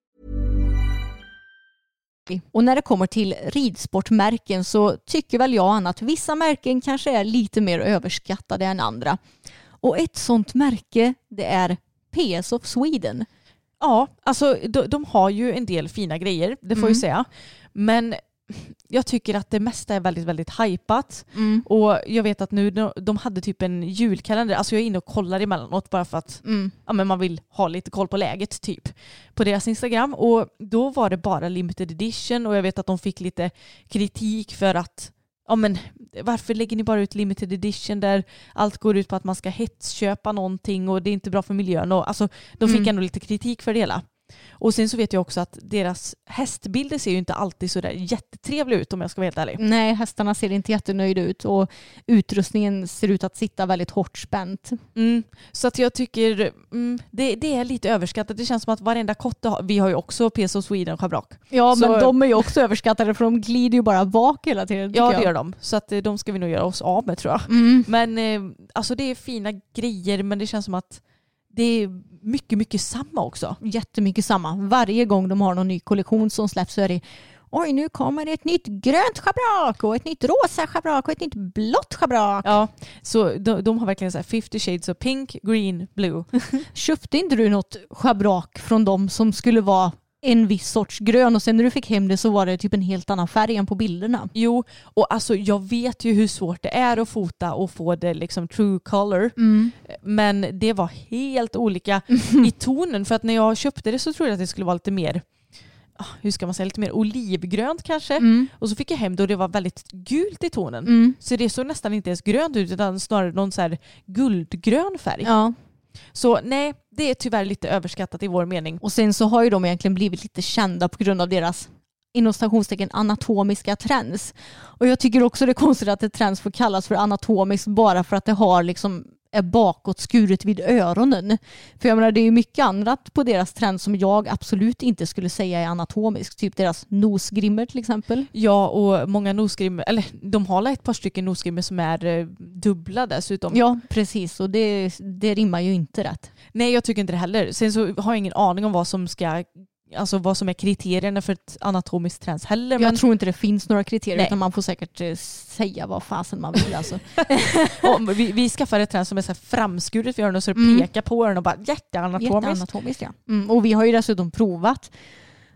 Och när det kommer till ridsportmärken så tycker väl jag att vissa märken kanske är lite mer överskattade än andra. Och ett sånt märke det är PS of Sweden. Ja, alltså de, de har ju en del fina grejer, det får jag Mm. säga. Men jag tycker att det mesta är väldigt, väldigt hypat. Mm. Och jag vet att nu, de, de hade typ en julkalender, alltså jag är inne och kollar emellanåt bara för att Mm. ja, men man vill ha lite koll på läget typ på deras Instagram. Och då var det bara limited edition och jag vet att de fick lite kritik för att ja, men, varför lägger ni bara ut limited edition där allt går ut på att man ska hetsköpa någonting och det är inte bra för miljön. Och, alltså, de fick Mm. ändå lite kritik för det hela. Och sen så vet jag också att deras hästbilder ser ju inte alltid så där jättetrevliga ut om jag ska vara helt ärlig. Nej, hästarna ser inte jättenöjda ut och utrustningen ser ut att sitta väldigt hårt spänt. Mm. Så att jag tycker mm, det, det är lite överskattat. Det känns som att varenda kotte har, vi har ju också PSO Sweden schabrak. Ja, Så- men de är ju också överskattade för de glider ju bara bak hela tiden. Ja det jag. gör de. Så att eh, de ska vi nog göra oss av med tror jag. Mm. Men eh, alltså det är fina grejer men det känns som att det är mycket, mycket samma också. Jättemycket samma. Varje gång de har någon ny kollektion som släpps så är det Oj, nu kommer det ett nytt grönt schabrak och ett nytt rosa schabrak och ett nytt blått schabrak. Ja, så de, de har verkligen så här 50 shades of pink, green, blue. <laughs> Köpte inte du något schabrak från dem som skulle vara en viss sorts grön och sen när du fick hem det så var det typ en helt annan färg än på bilderna? Jo, och alltså jag vet ju hur svårt det är att fota och få det liksom true color. Men det var helt olika <laughs> i tonen för att när jag köpte det så trodde jag att det skulle vara lite mer ah, hur ska man säga, lite mer olivgrönt kanske. Mm. Och så fick jag hem det och det var väldigt gult i tonen. Mm. Så det såg nästan inte ens grönt ut utan snarare någon så här guldgrön färg. Ja. Så nej, det är tyvärr lite överskattat i vår mening. Och sen så har ju de egentligen blivit lite kända på grund av deras inom stationstecken anatomiska trends. Och jag tycker också det är konstigt att ett trends får kallas för anatomiskt bara för att det har liksom är bakåt skuret vid öronen. För jag menar det är ju mycket annat på deras trend som jag absolut inte skulle säga är anatomiskt. Typ deras nosgrimmer till exempel. Ja, och många nosgrimmer, eller de har ett par stycken nosgrimmer som är eh, dubbla dessutom. Ja precis och det, det rimmar ju inte rätt. Nej, jag tycker inte det heller. Sen så har jag ingen aning om vad som ska Alltså vad som är kriterierna för ett anatomiskt trends heller. Jag Men, tror inte det finns några kriterier Nej. utan man får säkert eh, säga vad fasen man vill. Alltså. <laughs> <laughs> vi, vi skaffar ett trends som är så framskuret för öronen så det Mm. pekar på öronen och bara jätteanatomiskt. Jätteanatomiskt ja. Mm, och vi har ju dessutom provat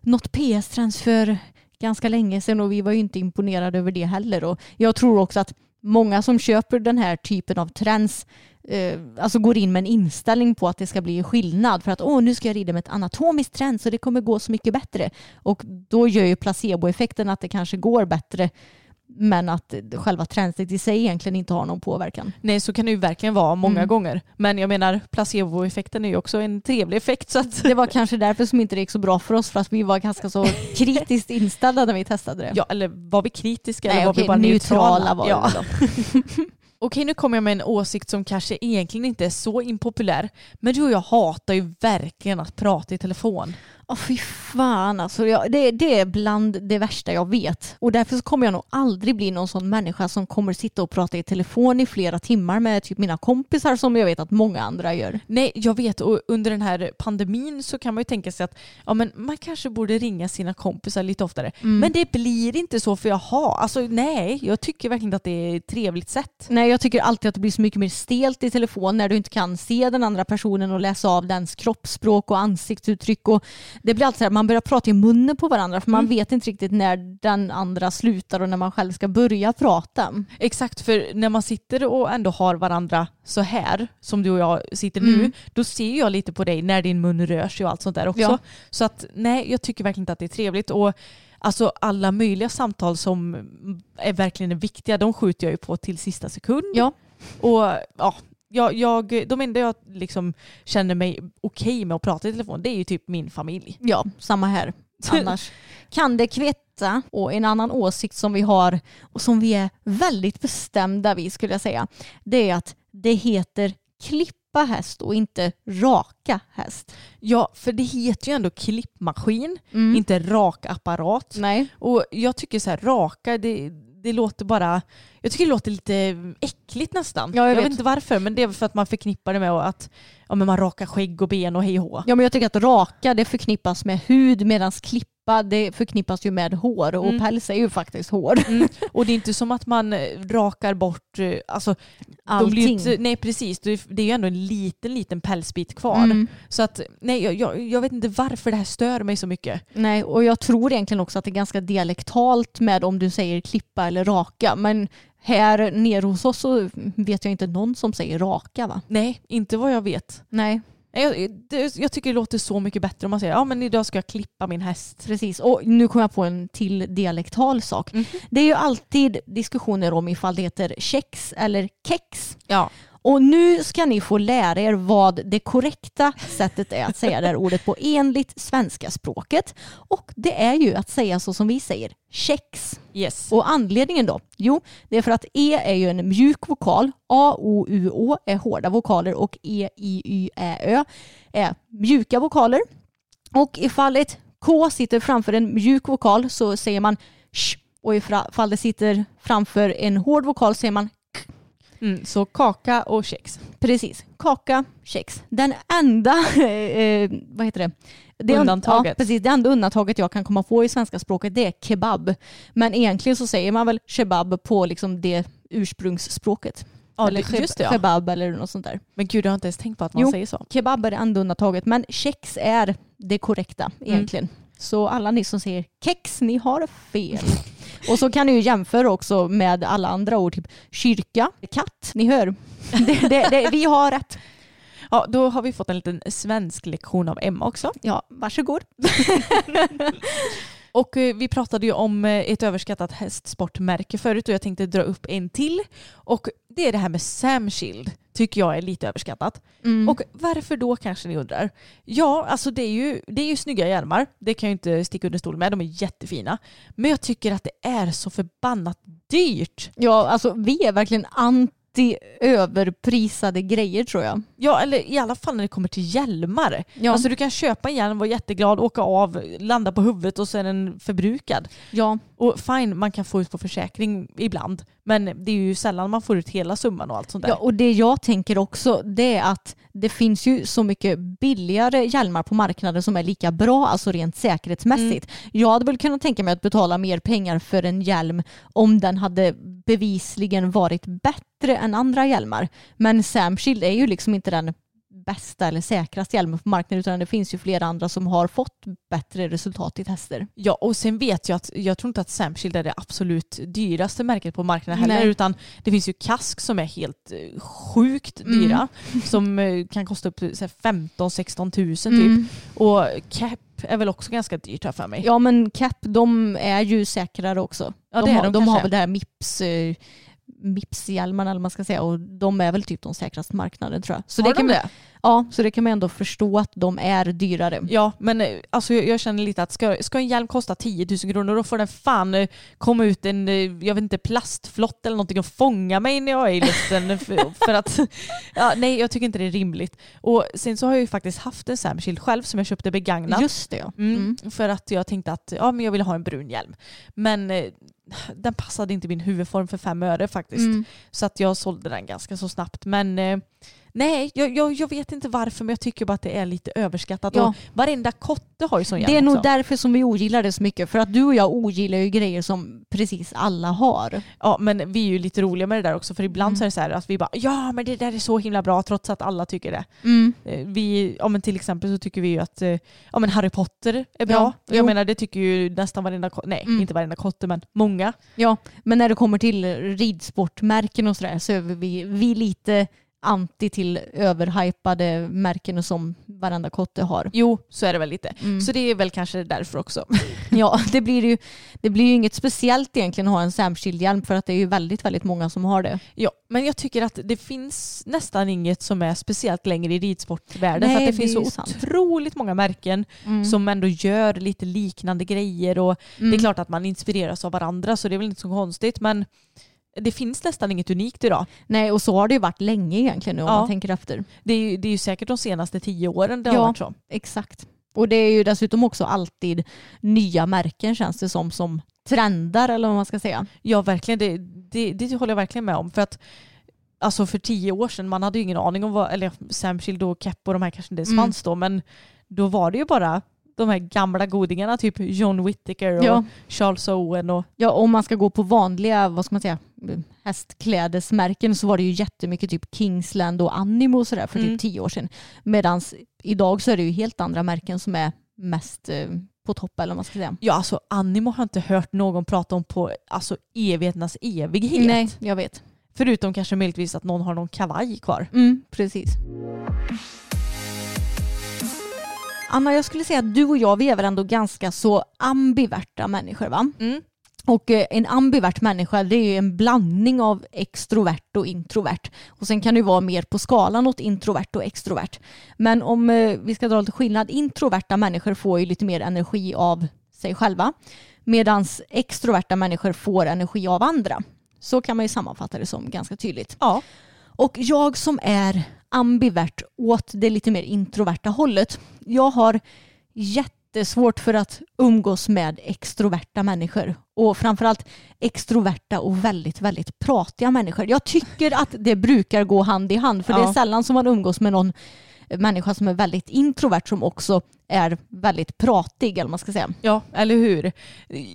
något PS-trends för ganska länge sedan och vi var ju inte imponerade över det heller. Och jag tror också att många som köper den här typen av trends eh, alltså går in med en inställning på att det ska bli skillnad för att åh nu ska jag rida med ett anatomiskt trend så det kommer gå så mycket bättre. Och då gör ju placeboeffekten att det kanske går bättre men att själva trendet i sig egentligen inte har någon påverkan. Nej, så kan det ju verkligen vara många Mm. gånger. Men jag menar, placeboeffekten är ju också en trevlig effekt. Så att, Det var kanske därför som inte det gick så bra för oss för att vi var ganska så <laughs> kritiskt inställda när vi testade det. ja, eller var vi kritiska Nej, eller var okej, vi bara neutrala neutrala? var ja. <laughs> Okej, nu kommer jag med en åsikt som kanske egentligen inte är så impopulär. Men du och jag hatar ju verkligen att prata i telefon. Åh fy fan alltså. Jag, det, det är bland det värsta jag vet. Och därför så kommer jag nog aldrig bli någon sån människa som kommer sitta och prata i telefon i flera timmar med typ mina kompisar som jag vet att många andra gör. Nej, jag vet och under den här pandemin så kan man ju tänka sig att ja, men man kanske borde ringa sina kompisar lite oftare. Mm. Men det blir inte så för jaha, alltså nej, jag tycker verkligen inte att det är ett trevligt sätt. Nej, jag tycker alltid att det blir så mycket mer stelt i telefon när du inte kan se den andra personen och läsa av dens kroppsspråk och ansiktsuttryck. Och det blir alltid så här, man börjar prata i munnen på varandra för man vet inte riktigt när den andra slutar och när man själv ska börja prata. Exakt, för när man sitter och ändå har varandra så här som du och jag sitter nu, Mm. då ser jag lite på dig när din mun rör sig och allt sånt där också. Ja. Så att nej, jag tycker verkligen inte att det är trevligt. Och alltså alla möjliga samtal som är verkligen viktiga, de skjuter jag ju på till sista sekund. Ja. Och ja, jag, jag, de enda jag liksom känner mig okej med att prata i telefon, det är ju typ min familj. Ja, samma här. <laughs> Annars kan det kvitta. Och en annan åsikt som vi har och som vi är väldigt bestämda vid skulle jag säga, det är att det heter klippa häst och inte raka häst. Ja, för det heter ju ändå klippmaskin, Mm. inte rakapparat. Nej. Och jag tycker så här raka, det, det låter bara, jag tycker det låter lite äckligt nästan. Ja, jag jag vet. vet inte varför, men det är för att man förknippar det med att ja, men man rakar skägg och ben och hej och. Ja men jag tycker att raka det förknippas med hud medan klippa det förknippas ju med hår och Mm. päls är ju faktiskt hår. Mm. <laughs> Och det är inte som att man eh, rakar bort, eh, alltså, Allting. inte, nej precis, det är ju ändå en liten liten pälsbit kvar. Mm. Så att nej, jag, jag, jag vet inte varför det här stör mig så mycket. Nej, och jag tror egentligen också att det är ganska dialektalt med om du säger klippa eller raka. Men här nere hos oss så vet jag inte någon som säger raka va? Nej, inte vad jag vet. Nej, Jag, det, jag tycker det låter så mycket bättre om man säger ja men idag ska jag klippa min häst. precis. Och nu kommer jag på en till dialektal sak. Mhm. Det är ju alltid diskussioner om ifall det heter kex eller kex. Ja. Och nu ska ni få lära er vad det korrekta sättet är att säga det här ordet på enligt svenska språket. Och det är ju att säga så som vi säger, kex. Yes. Och anledningen då? Jo, det är för att E är ju en mjuk vokal, A, O, U, Å är hårda vokaler och E, I, Y, Ä, Ö är mjuka vokaler. Och ifall ett K sitter framför en mjuk vokal så säger man sh och ifall det sitter framför en hård vokal säger man Mm, så kaka och kex. Precis. Kaka, kex. Den enda, <laughs> eh, vad heter det? det Undantaget. Ja, precis. Det enda undantaget jag kan komma på i svenska språket det är kebab. Men egentligen så säger man väl kebab på liksom det ursprungsspråket. Ja, eller det- just det, ja. kebab eller något sånt där. Men gud, jag har inte ens tänkt på att man Jo. säger så. Kebab är det enda undantaget men kex är det korrekta Mm. Så alla ni som säger kex, ni har fel. Och så kan ni ju jämföra också med alla andra ord, typ kyrka, katt, ni hör. Det, det, det, vi har rätt. Ja, då har vi fått en liten svensk lektion av Emma också. Ja, varsågod. <laughs> Och eh, vi pratade ju om eh, ett överskattat hästsportmärke förut och jag tänkte dra upp en till. Och det är det här med Samshield. Tycker jag är lite överskattat. Mm. Och varför då kanske ni undrar? Ja, alltså det är ju, det är ju snygga hjälmar. Det kan jag inte sticka under stol med. De är jättefina. Men jag tycker att det är så förbannat dyrt. Ja, alltså vi är verkligen anti överprisade grejer tror jag. Ja, eller i alla fall när det kommer till hjälmar. Ja. Alltså du kan köpa en hjälm, vara jätteglad, åka av, landa på huvudet och så är den förbrukad. Ja, Och fine, man kan få ut på försäkring ibland. Men det är ju sällan man får ut hela summan och allt sånt där. Ja, och det jag tänker också det är att det finns ju så mycket billigare hjälmar på marknaden som är lika bra, alltså rent säkerhetsmässigt. Jag hade väl kunnat tänka mig att betala mer pengar för en hjälm om den hade bevisligen varit bättre än andra hjälmar. Men Samshield är ju liksom inte den bästa eller säkraste hjälmen på marknaden utan det finns ju flera andra som har fått bättre resultat i tester. Ja, och sen vet jag att jag tror inte att Samshield är det absolut dyraste märket på marknaden heller. Nej. Utan det finns ju kask som är helt eh, sjukt Mm. dyra. Som eh, kan kosta upp till så här 15-16 tusen typ. Mm. Och cap är väl också ganska dyrt här för mig. Ja men CAP de är ju säkrare också. Ja, de det är har, de de har väl det här MIPS eh, Mips-hjälmarna eller man ska säga och de är väl typ de säkraste marknaden tror jag. Så Har det de kan det? Ja, så det kan man ändå förstå att de är dyrare. Ja, men eh, alltså, jag, jag känner lite att ska, ska en hjälm kosta 10 000 kronor då får den fan eh, komma ut en, eh, jag vet inte, plastflott eller någonting och fånga mig när jag är i luften. <laughs> för, för att, <laughs> ja, nej jag tycker inte det är rimligt. Och sen så har jag ju faktiskt haft en Samshield själv som jag köpte begagnat. Just det ja. Mm, Mm. För att jag tänkte att ja, men jag ville ha en brun hjälm. Men den passade inte min huvudform för fem öre faktiskt. Mm. Så att jag sålde den ganska så snabbt. Men nej, jag, jag, jag vet inte varför men jag tycker bara att det är lite överskattat. Ja. Och varenda kotte har ju sån hjälm Det är nog också. därför som vi ogillar det så mycket. För att du och jag ogillar ju grejer som precis alla har. Ja men vi är ju lite roliga med det där också för ibland Mm. så är det så här att vi bara ja men det där är så himla bra trots att alla tycker det. Eh, Vi, ja men till exempel så tycker vi ju att eh, ja, men Harry Potter är bra. Ja, jag jo. menar det tycker ju nästan varenda ko- nej Mm. inte varenda kotte men många. Ja, men när det kommer till ridsportmärken och sådär så är vi, vi lite anti till överhypade märken som varenda kotte har. Jo så är det väl lite. Mm. Så det är väl kanske därför också. <laughs> Ja, det blir ju, det blir ju inget speciellt egentligen att ha en Samshield-hjälm för att det är ju väldigt, väldigt många som har det. Ja, men jag tycker att det finns nästan inget som är speciellt längre i ridsportvärlden. Nej, för att det, det finns så sant. otroligt många märken som ändå gör lite liknande grejer. Och Det är klart att man inspireras av varandra så det är väl inte så konstigt. Men det finns nästan inget unikt idag. Nej, och så har det ju varit länge egentligen nu om Ja. man tänker efter. Det är, ju, det är ju säkert de senaste tio åren det Ja. har varit så. Exakt. Och det är ju dessutom också alltid nya märken känns det som, som trendar eller vad man ska säga. Ja, verkligen. Det, det, det håller jag verkligen med om. För att Alltså för tio år sedan, man hade ju ingen aning om vad, eller Samshield och Kepp och de här kanske inte ens Mm. fanns då, men då var det ju bara de här gamla godingarna, typ John Whittaker och Ja. Charles Owen och Ja, om man ska gå på vanliga, vad ska man säga, hästklädesmärken så var det ju jättemycket typ Kingsland och Animo och sådär för Mm. typ tio år sedan. Medan idag så är det ju helt andra märken som är mest eh, på topp eller vad man ska säga. Ja, alltså Animo har jag inte hört någon prata om på alltså, evigheternas evighet. Nej, jag vet. Förutom kanske möjligtvis att någon har någon kavaj kvar. Mm, precis. Anna, jag skulle säga att du och jag, vi är väl ändå ganska så ambiverta människor va? Mm. Och eh, en ambivert människa det är ju en blandning av extrovert och introvert. Och sen kan det ju vara mer på skalan åt introvert och extrovert. Men om eh, vi ska dra lite skillnad, introverta människor får ju lite mer energi av sig själva. Medan extroverta människor får energi av andra. Så kan man ju sammanfatta det som ganska tydligt. Ja. Och jag som är ambivert åt det lite mer introverta hållet. Jag har jättesvårt för att umgås med extroverta människor. Och framförallt extroverta och väldigt, väldigt pratiga människor. Jag tycker att det brukar gå hand i hand. För det är Ja. sällan som man umgås med någon människa som är väldigt introvert som också är väldigt pratig eller man ska säga. Ja, eller hur?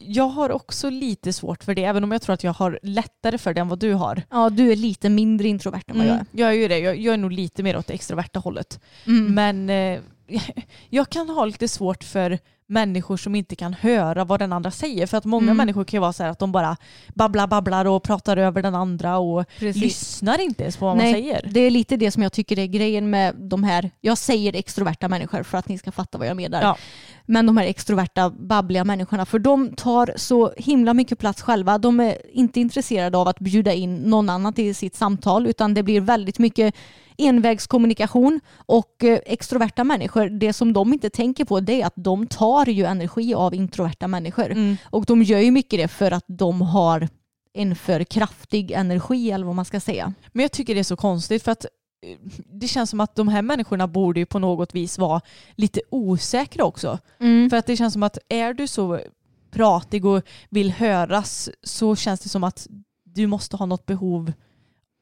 Jag har också lite svårt för det, även om jag tror att jag har lättare för det än vad du har. Ja, du är lite mindre introvert än vad jag är. Mm, jag är ju det. Jag, jag är nog lite mer åt det extroverta hållet. Mm. Men eh, <laughs> jag kan ha lite svårt för människor som inte kan höra vad den andra säger. För att många Mm. människor kan ju vara så här att de bara babblar, babblar och pratar över den andra och Precis. lyssnar inte ens på vad Nej, man säger. Det är lite det som jag tycker är grejen med de här, jag säger extroverta människor för att ni ska fatta vad jag menar. Ja. Men de här extroverta, babbliga människorna, för de tar så himla mycket plats själva. De är inte intresserade av att bjuda in någon annan till sitt samtal, utan det blir väldigt mycket envägskommunikation och eh, extroverta människor, det som de inte tänker på det är att de tar ju energi av introverta människor. Mm. Och de gör ju mycket det för att de har en för kraftig energi eller vad man ska säga. Men jag tycker det är så konstigt för att eh, det känns som att de här människorna borde ju på något vis vara lite osäkra också. För att det känns som att är du så pratig och vill höras så känns det som att du måste ha något behov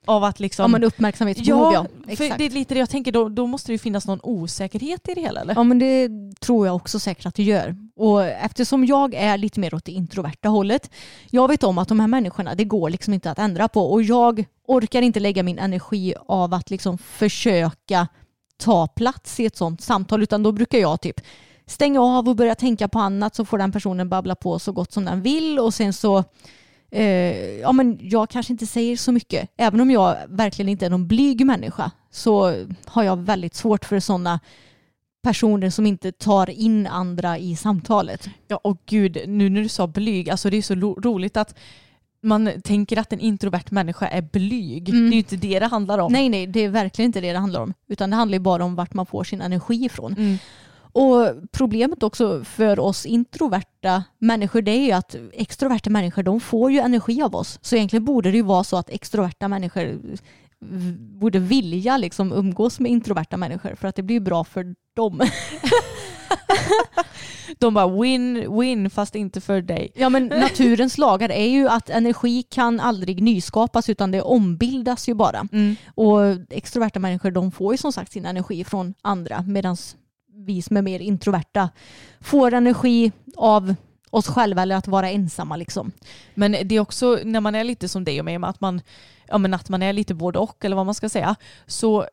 av att liksom... Ja men uppmärksamhetsbehov ja. ja, för det är lite det jag tänker, då, då måste det ju finnas någon osäkerhet i det hela eller? Ja men det tror jag också säkert att det gör. Och eftersom jag är lite mer åt det introverta hållet. Jag vet om att de här människorna, det går liksom inte att ändra på. Och jag orkar inte lägga min energi av att liksom försöka ta plats i ett sånt samtal. Utan då brukar jag typ stänga av och börja tänka på annat så får den personen babbla på så gott som den vill. Och sen så eh, ja, men jag kanske inte säger så mycket. Även om jag verkligen inte är någon blyg människa så har jag väldigt svårt för sådana personer som inte tar in andra i samtalet. Ja och gud, nu när du sa blyg, alltså det är så ro- roligt att man tänker att en introvert människa är blyg. Mm. Det är ju inte det det handlar om. Nej, nej, det är verkligen inte det det handlar om. Utan det handlar ju bara om vart man får sin energi ifrån. Mm. Och problemet också för oss introverta människor det är ju att extroverta människor de får ju energi av oss. Så egentligen borde det ju vara så att extroverta människor borde vilja liksom umgås med introverta människor för att det blir bra för dem. <laughs> De bara win, win fast inte för dig. Ja men <laughs> naturens lagar är ju att energi kan aldrig nyskapas utan det ombildas ju bara. Mm. Och extroverta människor de får ju som sagt sin energi från andra medan vi som är mer introverta får energi av oss själva eller att vara ensamma liksom. Men det är också när man är lite som dig och mig, att man, ja, men att man är lite både och eller vad man ska säga. Så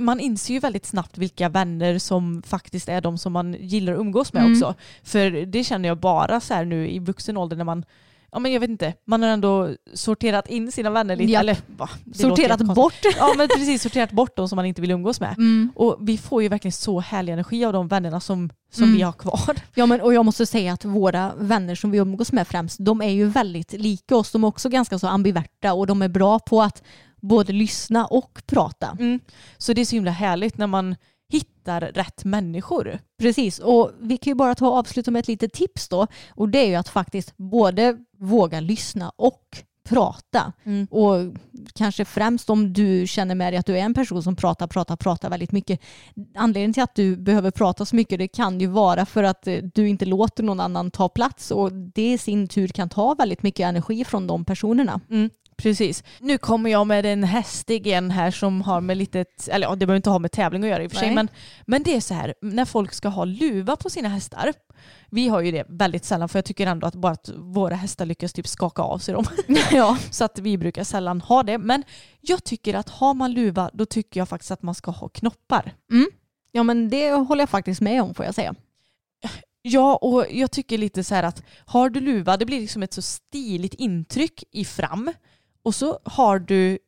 man inser ju väldigt snabbt vilka vänner som faktiskt är de som man gillar att umgås med Mm. också. För det känner jag bara så här nu i vuxen ålder när man Ja men jag vet inte, man har ändå sorterat in sina vänner lite. Japp. Eller, va, Sorterat bort. Ja men precis, sorterat bort de som man inte vill umgås med. Mm. Och vi får ju verkligen så härlig energi av de vännerna som, som Mm. vi har kvar. Ja men och jag måste säga att våra vänner som vi umgås med främst de är ju väldigt lika oss. De är också ganska så ambiverta och de är bra på att både lyssna och prata. Mm. Så det är så himla härligt när man hittar rätt människor. Precis, och vi kan ju bara ta och avsluta med ett litet tips då. Och det är ju att faktiskt både våga lyssna och prata. Mm. Och kanske främst om du känner med dig att du är en person som pratar, pratar, pratar väldigt mycket. Anledningen till att du behöver prata så mycket det kan ju vara för att eh, du inte låter någon annan ta plats och det i sin tur kan ta väldigt mycket energi från de personerna. Mm, precis. Nu kommer jag med en hästig igen här som har med lite, eller ja, det behöver inte ha med tävling att göra i och för sig, Nej. men, men det är så här, när folk ska ha luva på sina hästar, vi har ju det väldigt sällan för jag tycker ändå att bara att våra hästar lyckas typ skaka av sig dem. <laughs> <laughs> ja. Så att vi brukar sällan ha det. Men jag tycker att har man luva då tycker jag faktiskt att man ska ha knoppar. ja, men det håller jag faktiskt med om får jag säga. Ja, och jag tycker lite så här att har du luva, det blir liksom ett så stiligt intryck i fram och så har du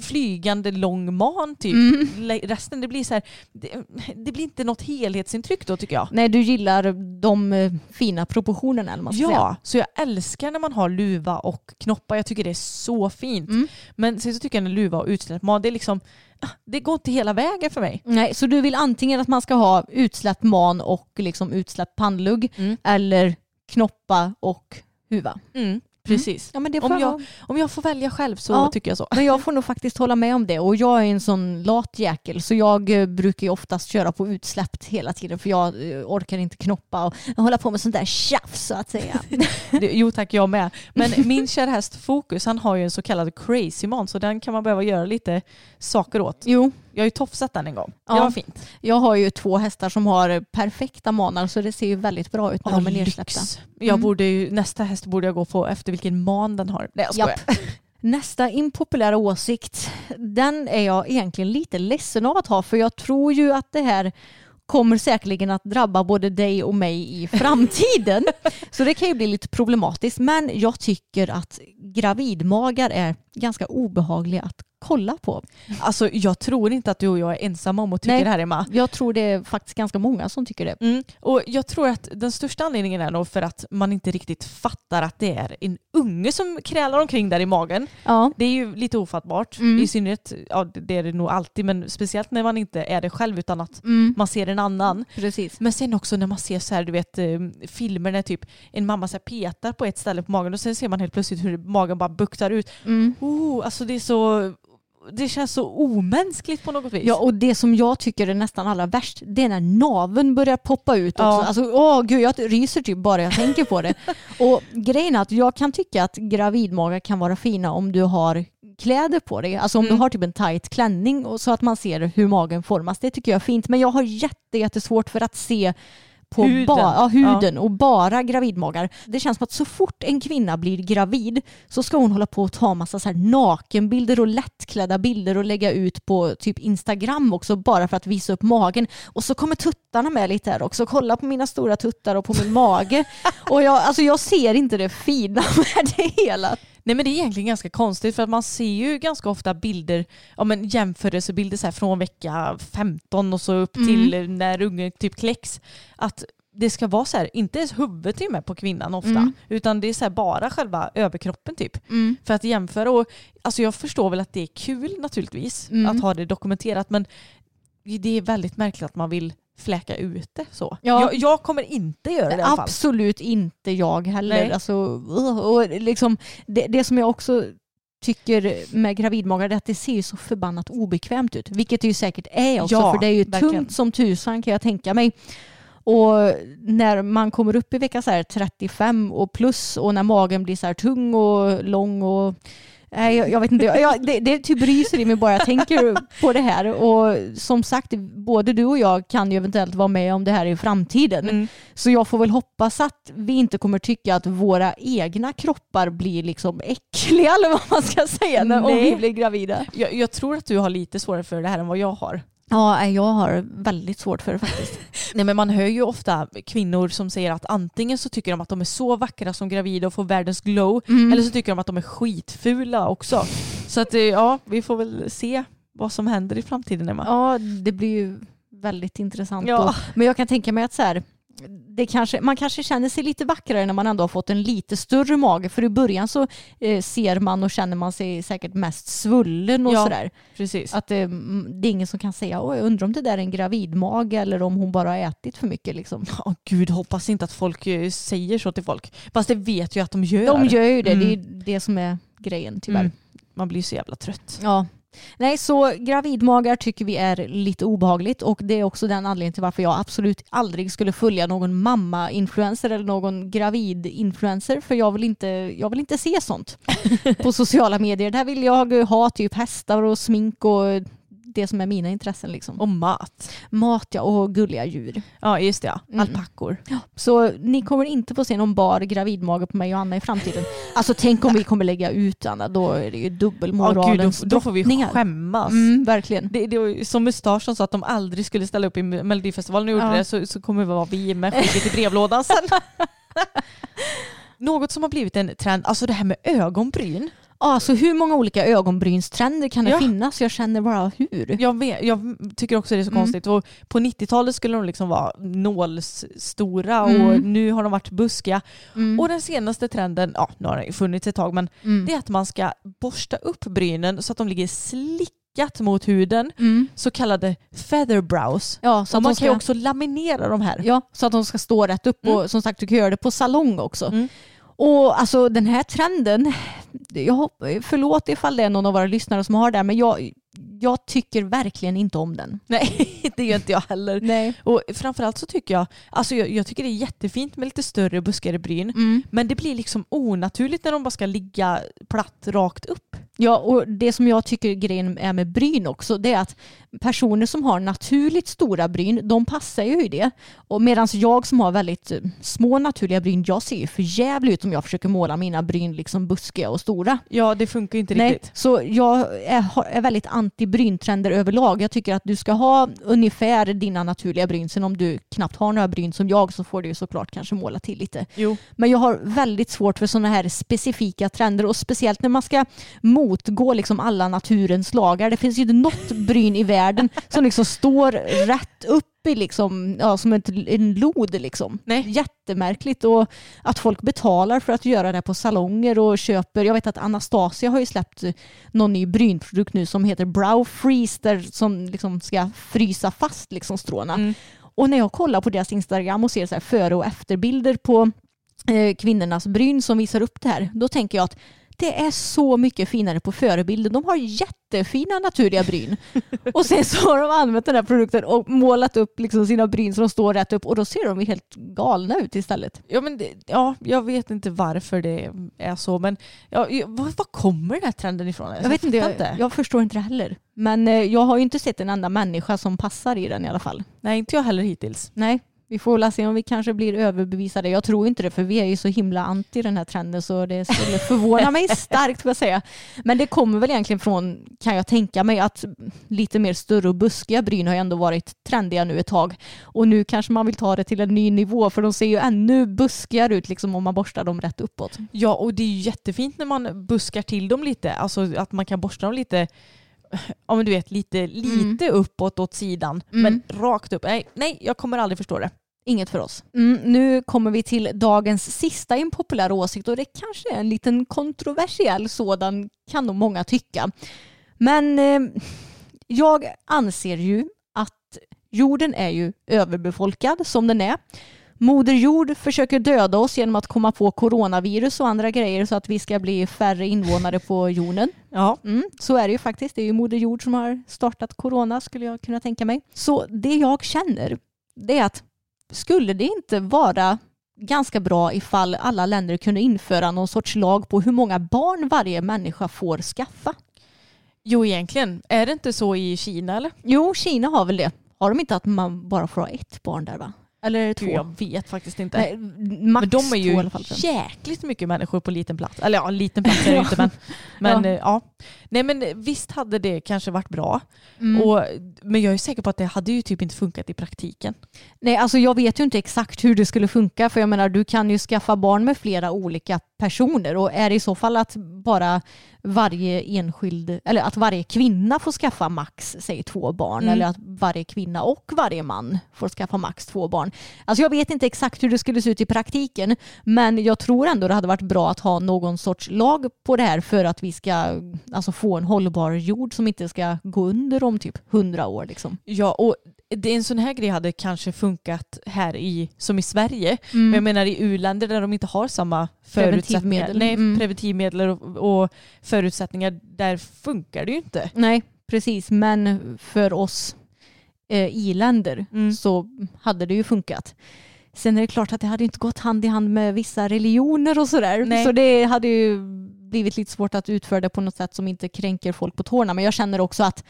flygande lång man typ. Mm. Resten det blir så här, det, det blir inte något helhetsintryck då tycker jag. Nej, du gillar de eh, fina proportionerna eller man ska säga. Ja, så jag älskar när man har luva och knoppar. Jag tycker det är så fint. Mm. Men sen så tycker jag när luva och utsläppt man, det är liksom, ah, det går inte hela vägen för mig. Nej, så du vill antingen att man ska ha utsläppt man och liksom utsläppt pannlugg Mm. eller knoppa och huva. Precis. Ja, det får Om jag, om jag får välja själv så Ja. tycker jag så. men jag får nog faktiskt hålla med om det och jag är en sån lat jäkel så jag eh, brukar ju oftast köra på utsläppt hela tiden för jag eh, orkar inte knoppa och hålla på med sånt där tjafs så att säga. <laughs> Jo tack, jag med. Men min kära häst Fokus, han har ju en så kallad crazy man så den kan man behöva göra lite saker åt. jo, Jag har ju tofsat den en gång. Det Ja. var fint. jag har ju två hästar som har perfekta manar så det ser ju väldigt bra ut när de är nedsläppta. lyx. Jag Mm. borde ju, nästa häst borde jag gå på efter vilken man den har. Nej jag skojar. Japp. <laughs> Nästa impopulära åsikt, den är jag egentligen lite ledsen av att ha för jag tror ju att det här kommer säkerligen att drabba både dig och mig i <laughs> framtiden. Så det kan ju bli lite problematiskt. Men jag tycker att gravidmagar är ganska obehagliga att kolla på. <laughs> Alltså jag tror inte att du och jag är ensamma om att tycka Nej. det här Emma. Jag tror det är faktiskt ganska många som tycker det. Mm. Och jag tror att den största anledningen är nog för att man inte riktigt fattar att det är en unge som krälar omkring där i magen. Ja. Det är ju lite ofattbart. Mm. I synnerhet, ja det är det nog alltid, men speciellt när man inte är det själv utan att Mm. man ser en annan. Precis. Men sen också när man ser så här, du vet, eh, filmer när typ en mamma så petar på ett ställe på magen och sen ser man helt plötsligt hur magen bara buktar ut. Mm. Oh, alltså det är så... Det känns så omänskligt på något vis. Ja, och det som jag tycker är nästan allra värst, det är när naveln börjar poppa ut också. Ja. Alltså, åh gud, jag ryser typ bara jag tänker på det. <laughs> och grejen är att jag kan tycka att gravidmagar kan vara fina om du har kläder på dig. Alltså om Mm. du har typ en tight klänning och så att man ser hur magen formas. Det tycker jag är fint. Men jag har jätte, jättesvårt för att se på Huden. Ba- ja, huden och bara gravidmagar. Det känns som att så fort en kvinna blir gravid så ska hon hålla på och ta massa så här nakenbilder och lättklädda bilder och lägga ut på typ Instagram också bara för att visa upp magen. Och så kommer tuttarna med lite här också. Kolla på mina stora tuttar och på min mage. <laughs> Och jag, alltså jag ser inte det fina med det hela. Nej men det är egentligen ganska konstigt för att man ser ju ganska ofta bilder, ja men jämförelsebilder så från vecka 15 och så upp Mm. till när ungen typ kläcks. Att det ska vara så här, inte ens huvudet är med på kvinnan ofta, Mm. utan det är så bara själva överkroppen typ. För att jämföra och alltså jag förstår väl att det är kul naturligtvis Mm. att ha det dokumenterat men det är väldigt märkligt att man vill fläka ut det så. Ja. Jag, jag kommer inte göra det i alla fall. Absolut inte jag heller. Nej. Alltså, uh, och liksom, det, det som jag också tycker med gravidmagar är att det ser ju så förbannat obekvämt ut. Vilket det ju säkert är också Ja, för det är ju verkligen. tungt som tusan kan jag tänka mig. Och när man kommer upp i vecka så här 35 och plus och när magen blir så här tung och lång och Nej, jag, jag vet inte. Jag, det, det typ ryser i mig bara jag tänker på det här. Och som sagt, både du och jag kan ju eventuellt vara med om det här i framtiden. Mm. Så jag får väl hoppas att vi inte kommer tycka att våra egna kroppar blir liksom äckliga eller vad man ska säga när, om vi blir gravida. Jag, jag tror att du har lite svårare för det här än vad jag har. Ja, jag har väldigt svårt för det faktiskt. <laughs> Nej, men man hör ju ofta kvinnor som säger att antingen så tycker de att de är så vackra som gravida och får världens glow Mm. eller så tycker de att de är skitfula också. Så att eh, ja, vi får väl se vad som händer i framtiden Emma. Ja, det blir ju väldigt intressant. Ja. Men jag kan tänka mig att så här, det kanske, man kanske känner sig lite vackrare när man ändå har fått en lite större mage. För i början så eh, ser man och känner man sig säkert mest svullen och Ja. sådär. Precis. Att det, det är ingen som kan säga Åh, jag undrar om det där är en gravidmage eller om hon bara har ätit för mycket. Liksom. Åh, gud, hoppas inte att folk eh, säger så till folk. Fast det vet ju att de gör. De gör ju det, Mm. det är det som är grejen tyvärr. Mm. Man blir så jävla trött. Ja. Nej, så gravidmagar tycker vi är lite obehagligt och det är också den anledningen till varför jag absolut aldrig skulle följa någon mamma-influencer eller någon gravid-influencer för jag vill inte, jag vill inte se sånt på <laughs> sociala medier. Där vill jag ha typ hästar och smink och det som är mina intressen. Liksom. Och mat. Mat ja, och gulliga djur. Ja, just det. Ja. Mm. Alpackor. Så ni kommer inte få se någon bar gravidmage på mig och Anna i framtiden. <laughs> Alltså tänk om vi kommer lägga ut Anna, då är det ju dubbelmoralens då, då får vi skämmas. Mm, verkligen. Det, det som Mustasch som sa att de aldrig skulle ställa upp i Melodifestivalen och gjorde Ja. det så, så kommer vara vi med skicket i brevlådan sen. <laughs> Något som har blivit en trend, alltså det här med ögonbryn. Alltså hur många olika ögonbrynstrender kan det Ja. finnas? Jag känner bara hur? Jag, vet, jag tycker också det är så Mm. konstigt. Och på 90-talet skulle de liksom vara nålstora Mm. och nu har de varit buskiga. Mm. Och den senaste trenden, ja nu har den funnits ett tag, men Mm. det är att man ska borsta upp brynen så att de ligger slickat mot huden. Mm. Så kallade feather brows. Ja, så man de kan ju ska- också laminera de här. Ja, så att de ska stå rätt upp Mm. och som sagt du kan göra det på salong också. Mm. Och alltså den här trenden, jag hopp- förlåt ifall det är någon av våra lyssnare som har det, men jag, jag tycker verkligen inte om den. <laughs> Nej, det gör inte jag heller. Nej. Och framförallt så tycker jag, alltså jag, jag tycker det är jättefint med lite större buskigare bryn. Mm. Men det blir liksom onaturligt när de bara ska ligga platt rakt upp. Ja, och det som jag tycker grejen är med bryn också, det är att personer som har naturligt stora bryn, de passar ju i det. Och medan jag som har väldigt eh, små naturliga bryn, jag ser ju för jävligt ut om jag försöker måla mina bryn liksom buskiga och stora. Ja, det funkar ju inte Nej, riktigt. så jag är, väldigt anti bryntrender överlag. Jag tycker att du ska ha ungefär dina naturliga bryn. Sen om du knappt har några bryn som jag så får du ju såklart kanske måla till lite. Jo. Men jag har väldigt svårt för sådana här specifika trender och speciellt när man ska motgå liksom alla naturens lagar. Det finns ju inte något <laughs> bryn i världen som liksom står rätt upp i liksom, ja, som ett, en lod. Liksom. Nej. Jättemärkligt och att folk betalar för att göra det på salonger och köper. Jag vet att Anastasia har ju släppt någon ny brynprodukt nu som heter Brow Freeze där, som liksom ska frysa fast liksom stråna. Mm. Och när jag kollar på deras Instagram och ser så före och efterbilder på eh, kvinnornas bryn som visar upp det här, då tänker jag att det är så mycket finare på förebilden. De har jättefina naturliga bryn. <laughs> och sen så har de använt den här produkten och målat upp liksom sina bryn så de står rätt upp och då ser de helt galna ut istället. Ja, men det, ja, jag vet inte varför det är så, men ja, var, var kommer den här trenden ifrån? Alltså, Jag vet inte, jag, jag förstår inte det heller. Men eh, jag har ju inte sett en enda människa som passar i den i alla fall. Nej, inte jag heller hittills. Nej, vi får väl se om vi kanske blir överbevisade. Jag tror inte det för vi är ju så himla anti den här trenden så det skulle förvåna mig <laughs> starkt får jag säga. Men det kommer väl egentligen från, kan jag tänka mig, att lite mer större och buskiga bryn har ju ändå varit trendiga nu ett tag. Och nu kanske man vill ta det till en ny nivå för de ser ju ännu buskigare ut liksom om man borstar dem rätt uppåt. Ja, och det är ju jättefint när man buskar till dem lite, alltså att man kan borsta dem lite <laughs> Ja men du vet lite, lite uppåt åt sidan Mm. men rakt upp. Nej, nej, jag kommer aldrig förstå det. Inget för oss. Mm, nu kommer vi till dagens sista impopulära åsikt och det kanske är en liten kontroversiell sådan kan nog många tycka. Men eh, jag anser ju att jorden är ju överbefolkad som den är. Moder jord försöker döda oss genom att komma på coronavirus och andra grejer så att vi ska bli färre invånare på jorden. <laughs> Ja. Mm, så är det ju faktiskt. Det är ju Moder Jord som har startat corona skulle jag kunna tänka mig. Så det jag känner det är att skulle det inte vara ganska bra ifall alla länder kunde införa någon sorts lag på hur många barn varje människa får skaffa? Jo egentligen, är det inte så i Kina eller? Jo, Kina har väl det. Har de inte att man bara får ha ett barn där va? Eller två? Gud, jag vet faktiskt inte. Nej, max men de är två i ju alla fall. jäkligt mycket människor på liten plats. Eller ja, liten plats är det <laughs> ju inte men, men Ja. ja. ja. Nej men visst hade det kanske varit bra. Mm. Och, men jag är säker på att det hade ju typ inte funkat i praktiken. Nej, alltså jag vet ju inte exakt hur det skulle funka för jag menar du kan ju skaffa barn med flera olika personer och är det i så fall att bara varje enskild, eller att varje kvinna får skaffa max, säg två barn Mm. eller att varje kvinna och varje man får skaffa max två barn. Alltså jag vet inte exakt hur det skulle se ut i praktiken men jag tror ändå det hade varit bra att ha någon sorts lag på det här för att vi ska alltså, få en hållbar jord som inte ska gå under om typ hundra år. Liksom. Ja och det, en sån här grej hade kanske funkat här i, som i Sverige. Mm. Men jag menar i u-länder där de inte har samma förutsättningar. Preventivmedel. Nej, Mm. preventivmedel och, och förutsättningar. Där funkar det ju inte. Nej, precis. Men för oss eh, i-länder Mm. så hade det ju funkat. Sen är det klart att det hade inte gått hand i hand med vissa religioner och sådär. Nej. Så det hade ju blivit lite svårt att utföra det på något sätt som inte kränker folk på tårna. Men jag känner också att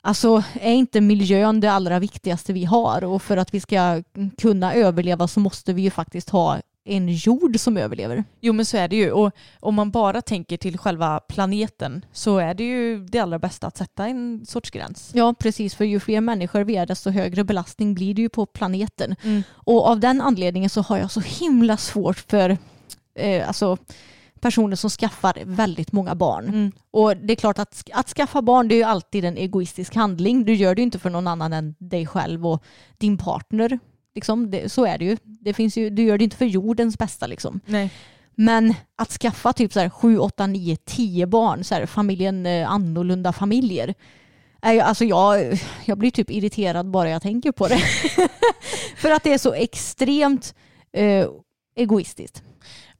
Alltså är inte miljön det allra viktigaste vi har och för att vi ska kunna överleva så måste vi ju faktiskt ha en jord som överlever. Jo men så är det ju. Och om man bara tänker till själva planeten så är det ju det allra bästa att sätta en sorts gräns. Ja, precis. För ju fler människor vi är, desto högre belastning blir det ju på planeten. Mm. Och av den anledningen så har jag så himla svårt för eh, alltså, personer som skaffar väldigt många barn. Mm. Och det är klart att, att skaffa barn det är ju alltid en egoistisk handling. Du gör det ju inte för någon annan än dig själv och din partner. Liksom, det, så är det ju. Det finns ju. Du gör det inte för jordens bästa. Liksom. Nej. Men att skaffa typ så här 7, 8, 9, 10 barn, så här, familjen eh, annorlunda familjer. Alltså jag, jag blir typ irriterad bara jag tänker på det. <laughs> För att det är så extremt eh, egoistiskt.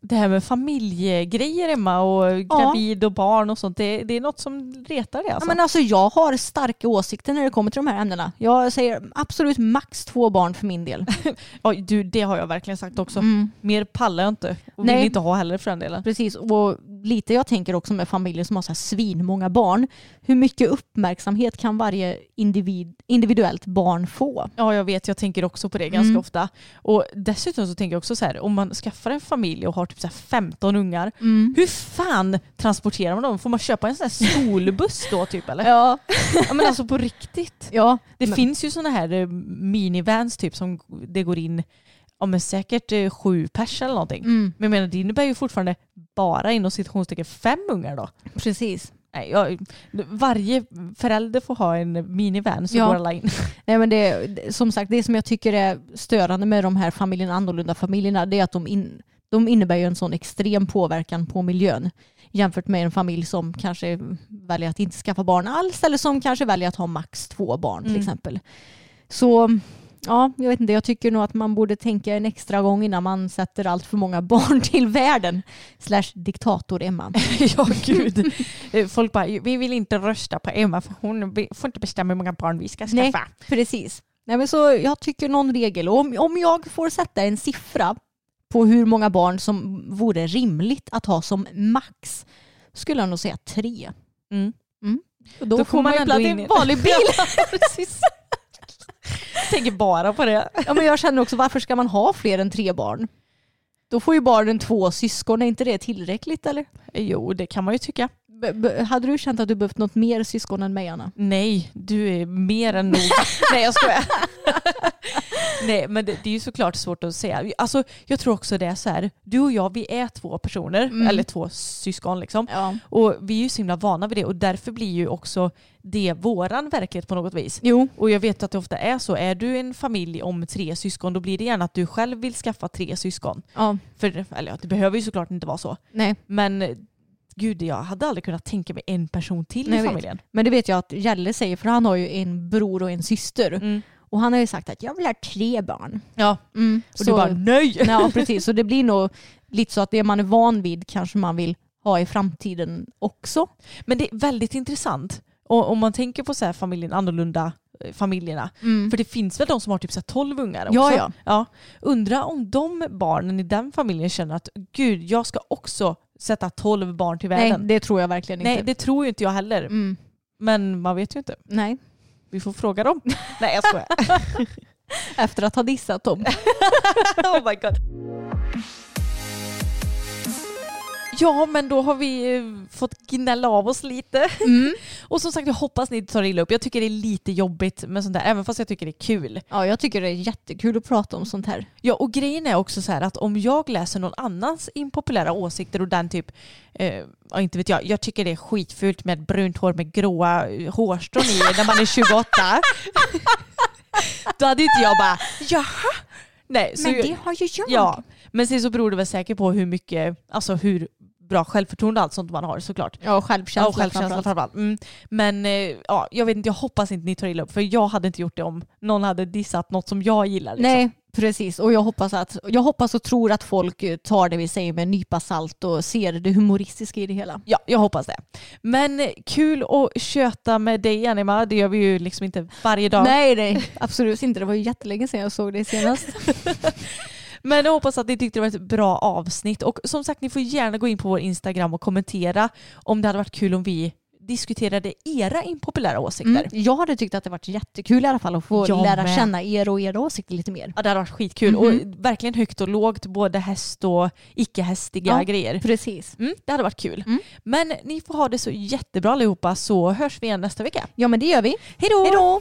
Det här med familjegrejer Emma och gravid och barn och sånt, det, det är något som retar Ja, alltså. men alltså jag har starka åsikter när det kommer till de här ämnena. Jag säger absolut max två barn för min del. <laughs> Ja, du, det har jag verkligen sagt också. Mm. Mer pallar jag inte och Nej. vill inte ha heller för den delen. Precis, och lite jag tänker också med familjer som har så här svinmånga barn. Hur mycket uppmärksamhet kan varje individ, individuellt barn få? Ja, jag vet. Jag tänker också på det ganska Mm. ofta. Och dessutom så tänker jag också så här, om man skaffar en familj och har typ så här 15 ungar, Mm. hur fan transporterar man dem? Får man köpa en sån här skolbuss då typ eller? Ja, Ja men alltså på riktigt. ja. Det men- finns ju såna här minivans typ som det går in ja, men säkert eh, sju pers eller någonting. Mm, Men jag menar det innebär ju fortfarande bara inom citationstecken fem ungar då. precis. Nej, jag, varje förälder får ha en minivan så Ja. går alla in. <laughs> Nej, men det, det- som sagt, det som jag tycker är störande med de här familjerna, annorlunda familjerna, det är att de, in, de innebär ju en sån extrem påverkan på miljön jämfört med en familj som kanske väljer att inte skaffa barn alls eller som kanske väljer att ha max två barn till Mm. exempel. Så ja, jag vet inte, jag tycker nog att man borde tänka en extra gång innan man sätter allt för många <laughs> barn till världen. Slash diktator Emma. <laughs> ja gud. Folk bara, vi vill inte rösta på Emma för hon får inte bestämma hur många barn vi ska skaffa. Nej. Precis. Nej, men så jag tycker någon regel. Om, om jag får sätta en siffra på hur många barn som vore rimligt att ha som max skulle jag nog säga tre. Mm. Och då, Då får man ju ändå plats i in en vanlig bil. <laughs> Tänker bara på det. ja, men jag känner också varför ska man ha fler än tre barn? Då får ju barnen två syskon. Är inte det tillräckligt eller? Jo, det kan man ju tycka. B- hade du känt att du behövt något mer syskon än mig Anna? Nej, du är mer än nog. <laughs> Nej, jag skojar. <laughs> Nej, men det, det är ju såklart svårt att säga. Alltså, jag tror också det är så här, du och jag, vi är två personer, Mm. eller två syskon liksom. Ja. Och vi är ju så himla vana vid det och därför blir ju också det våran verklighet på något vis. Jo. Och jag vet att det ofta är så. Är du en familj om tre syskon då blir det gärna att du själv vill skaffa tre syskon. Ja. För, eller ja, det behöver ju såklart inte vara så. Nej. Men gud, jag hade aldrig kunnat tänka mig en person till Nej, i familjen. Men det vet jag att Jelle säger för han har ju en bror och en syster. Mm. Och han har ju sagt att jag vill ha tre barn. Ja, Och och du bara nej. Ja precis, så det blir nog lite så att det man är van vid kanske man vill ha i framtiden också. Men det är väldigt intressant. Och om man tänker på så här familjen annorlunda eh, familjerna. För det finns väl de som har typ så här 12 ungar också? Ja, ja. ja. Undra om de barnen i den familjen känner att gud, jag ska också sätta 12 barn till Nej, världen. det tror jag verkligen Nej, inte. det tror ju inte jag heller. Mm. Men man vet ju inte. Nej, Vi får fråga dem. <laughs> Nej, jag skojar. efter att ha dissat dem. <laughs> oh my god. Ja, men då har vi eh, fått gnälla av oss lite. <laughs> Och som sagt, jag hoppas ni tar illa upp. Jag tycker det är lite jobbigt med sånt där, även fast jag tycker det är kul. Ja, jag tycker det är jättekul att prata om sånt här. Ja, och grejen är också så här att om jag läser någon annans impopulära åsikter och den typ, eh, ja, inte vet jag, jag tycker det är skitfult med brunt hår med gråa eh, hårstrån i <laughs> när man är 28. <laughs> Då hade inte jag bara, jaha? Nej, så jag- har ju jag. Ja, men sen så beror det väl säkert på hur mycket, alltså hur bra självförtroende och allt sånt man har såklart. Ja, och självkänsla, Ja, och självkänsla framförallt. Mm. Men eh, ja, jag vet inte, jag hoppas inte ni tar illa upp för jag hade inte gjort det om någon hade dissat något som jag gillar. Liksom. Nej, precis. Och jag hoppas, att, jag hoppas och tror att folk eh, tar det vi säger med en nypa salt och ser det humoristiska i det hela. Ja, jag hoppas det. Men eh, kul att köta med dig Anima, det gör vi ju liksom inte varje dag. Nej, nej, absolut inte. Det var ju jättelänge sedan jag såg det senast. <laughs> Men jag hoppas att ni tyckte det var ett bra avsnitt. Och som sagt, ni får gärna gå in på vår Instagram och kommentera om det hade varit kul om vi diskuterade era impopulära åsikter. Mm. Jag hade tyckt att det varit jättekul i alla fall att få Jag lära med. känna er och era åsikter lite mer. Ja, det hade varit skitkul. Mhm. Och verkligen högt och lågt, både häst och icke-hästiga Ja. grejer. Precis. Mm, det hade varit kul. Mm. Men ni får ha det så jättebra allihopa så hörs vi igen nästa vecka. Ja men det gör vi. Hej då!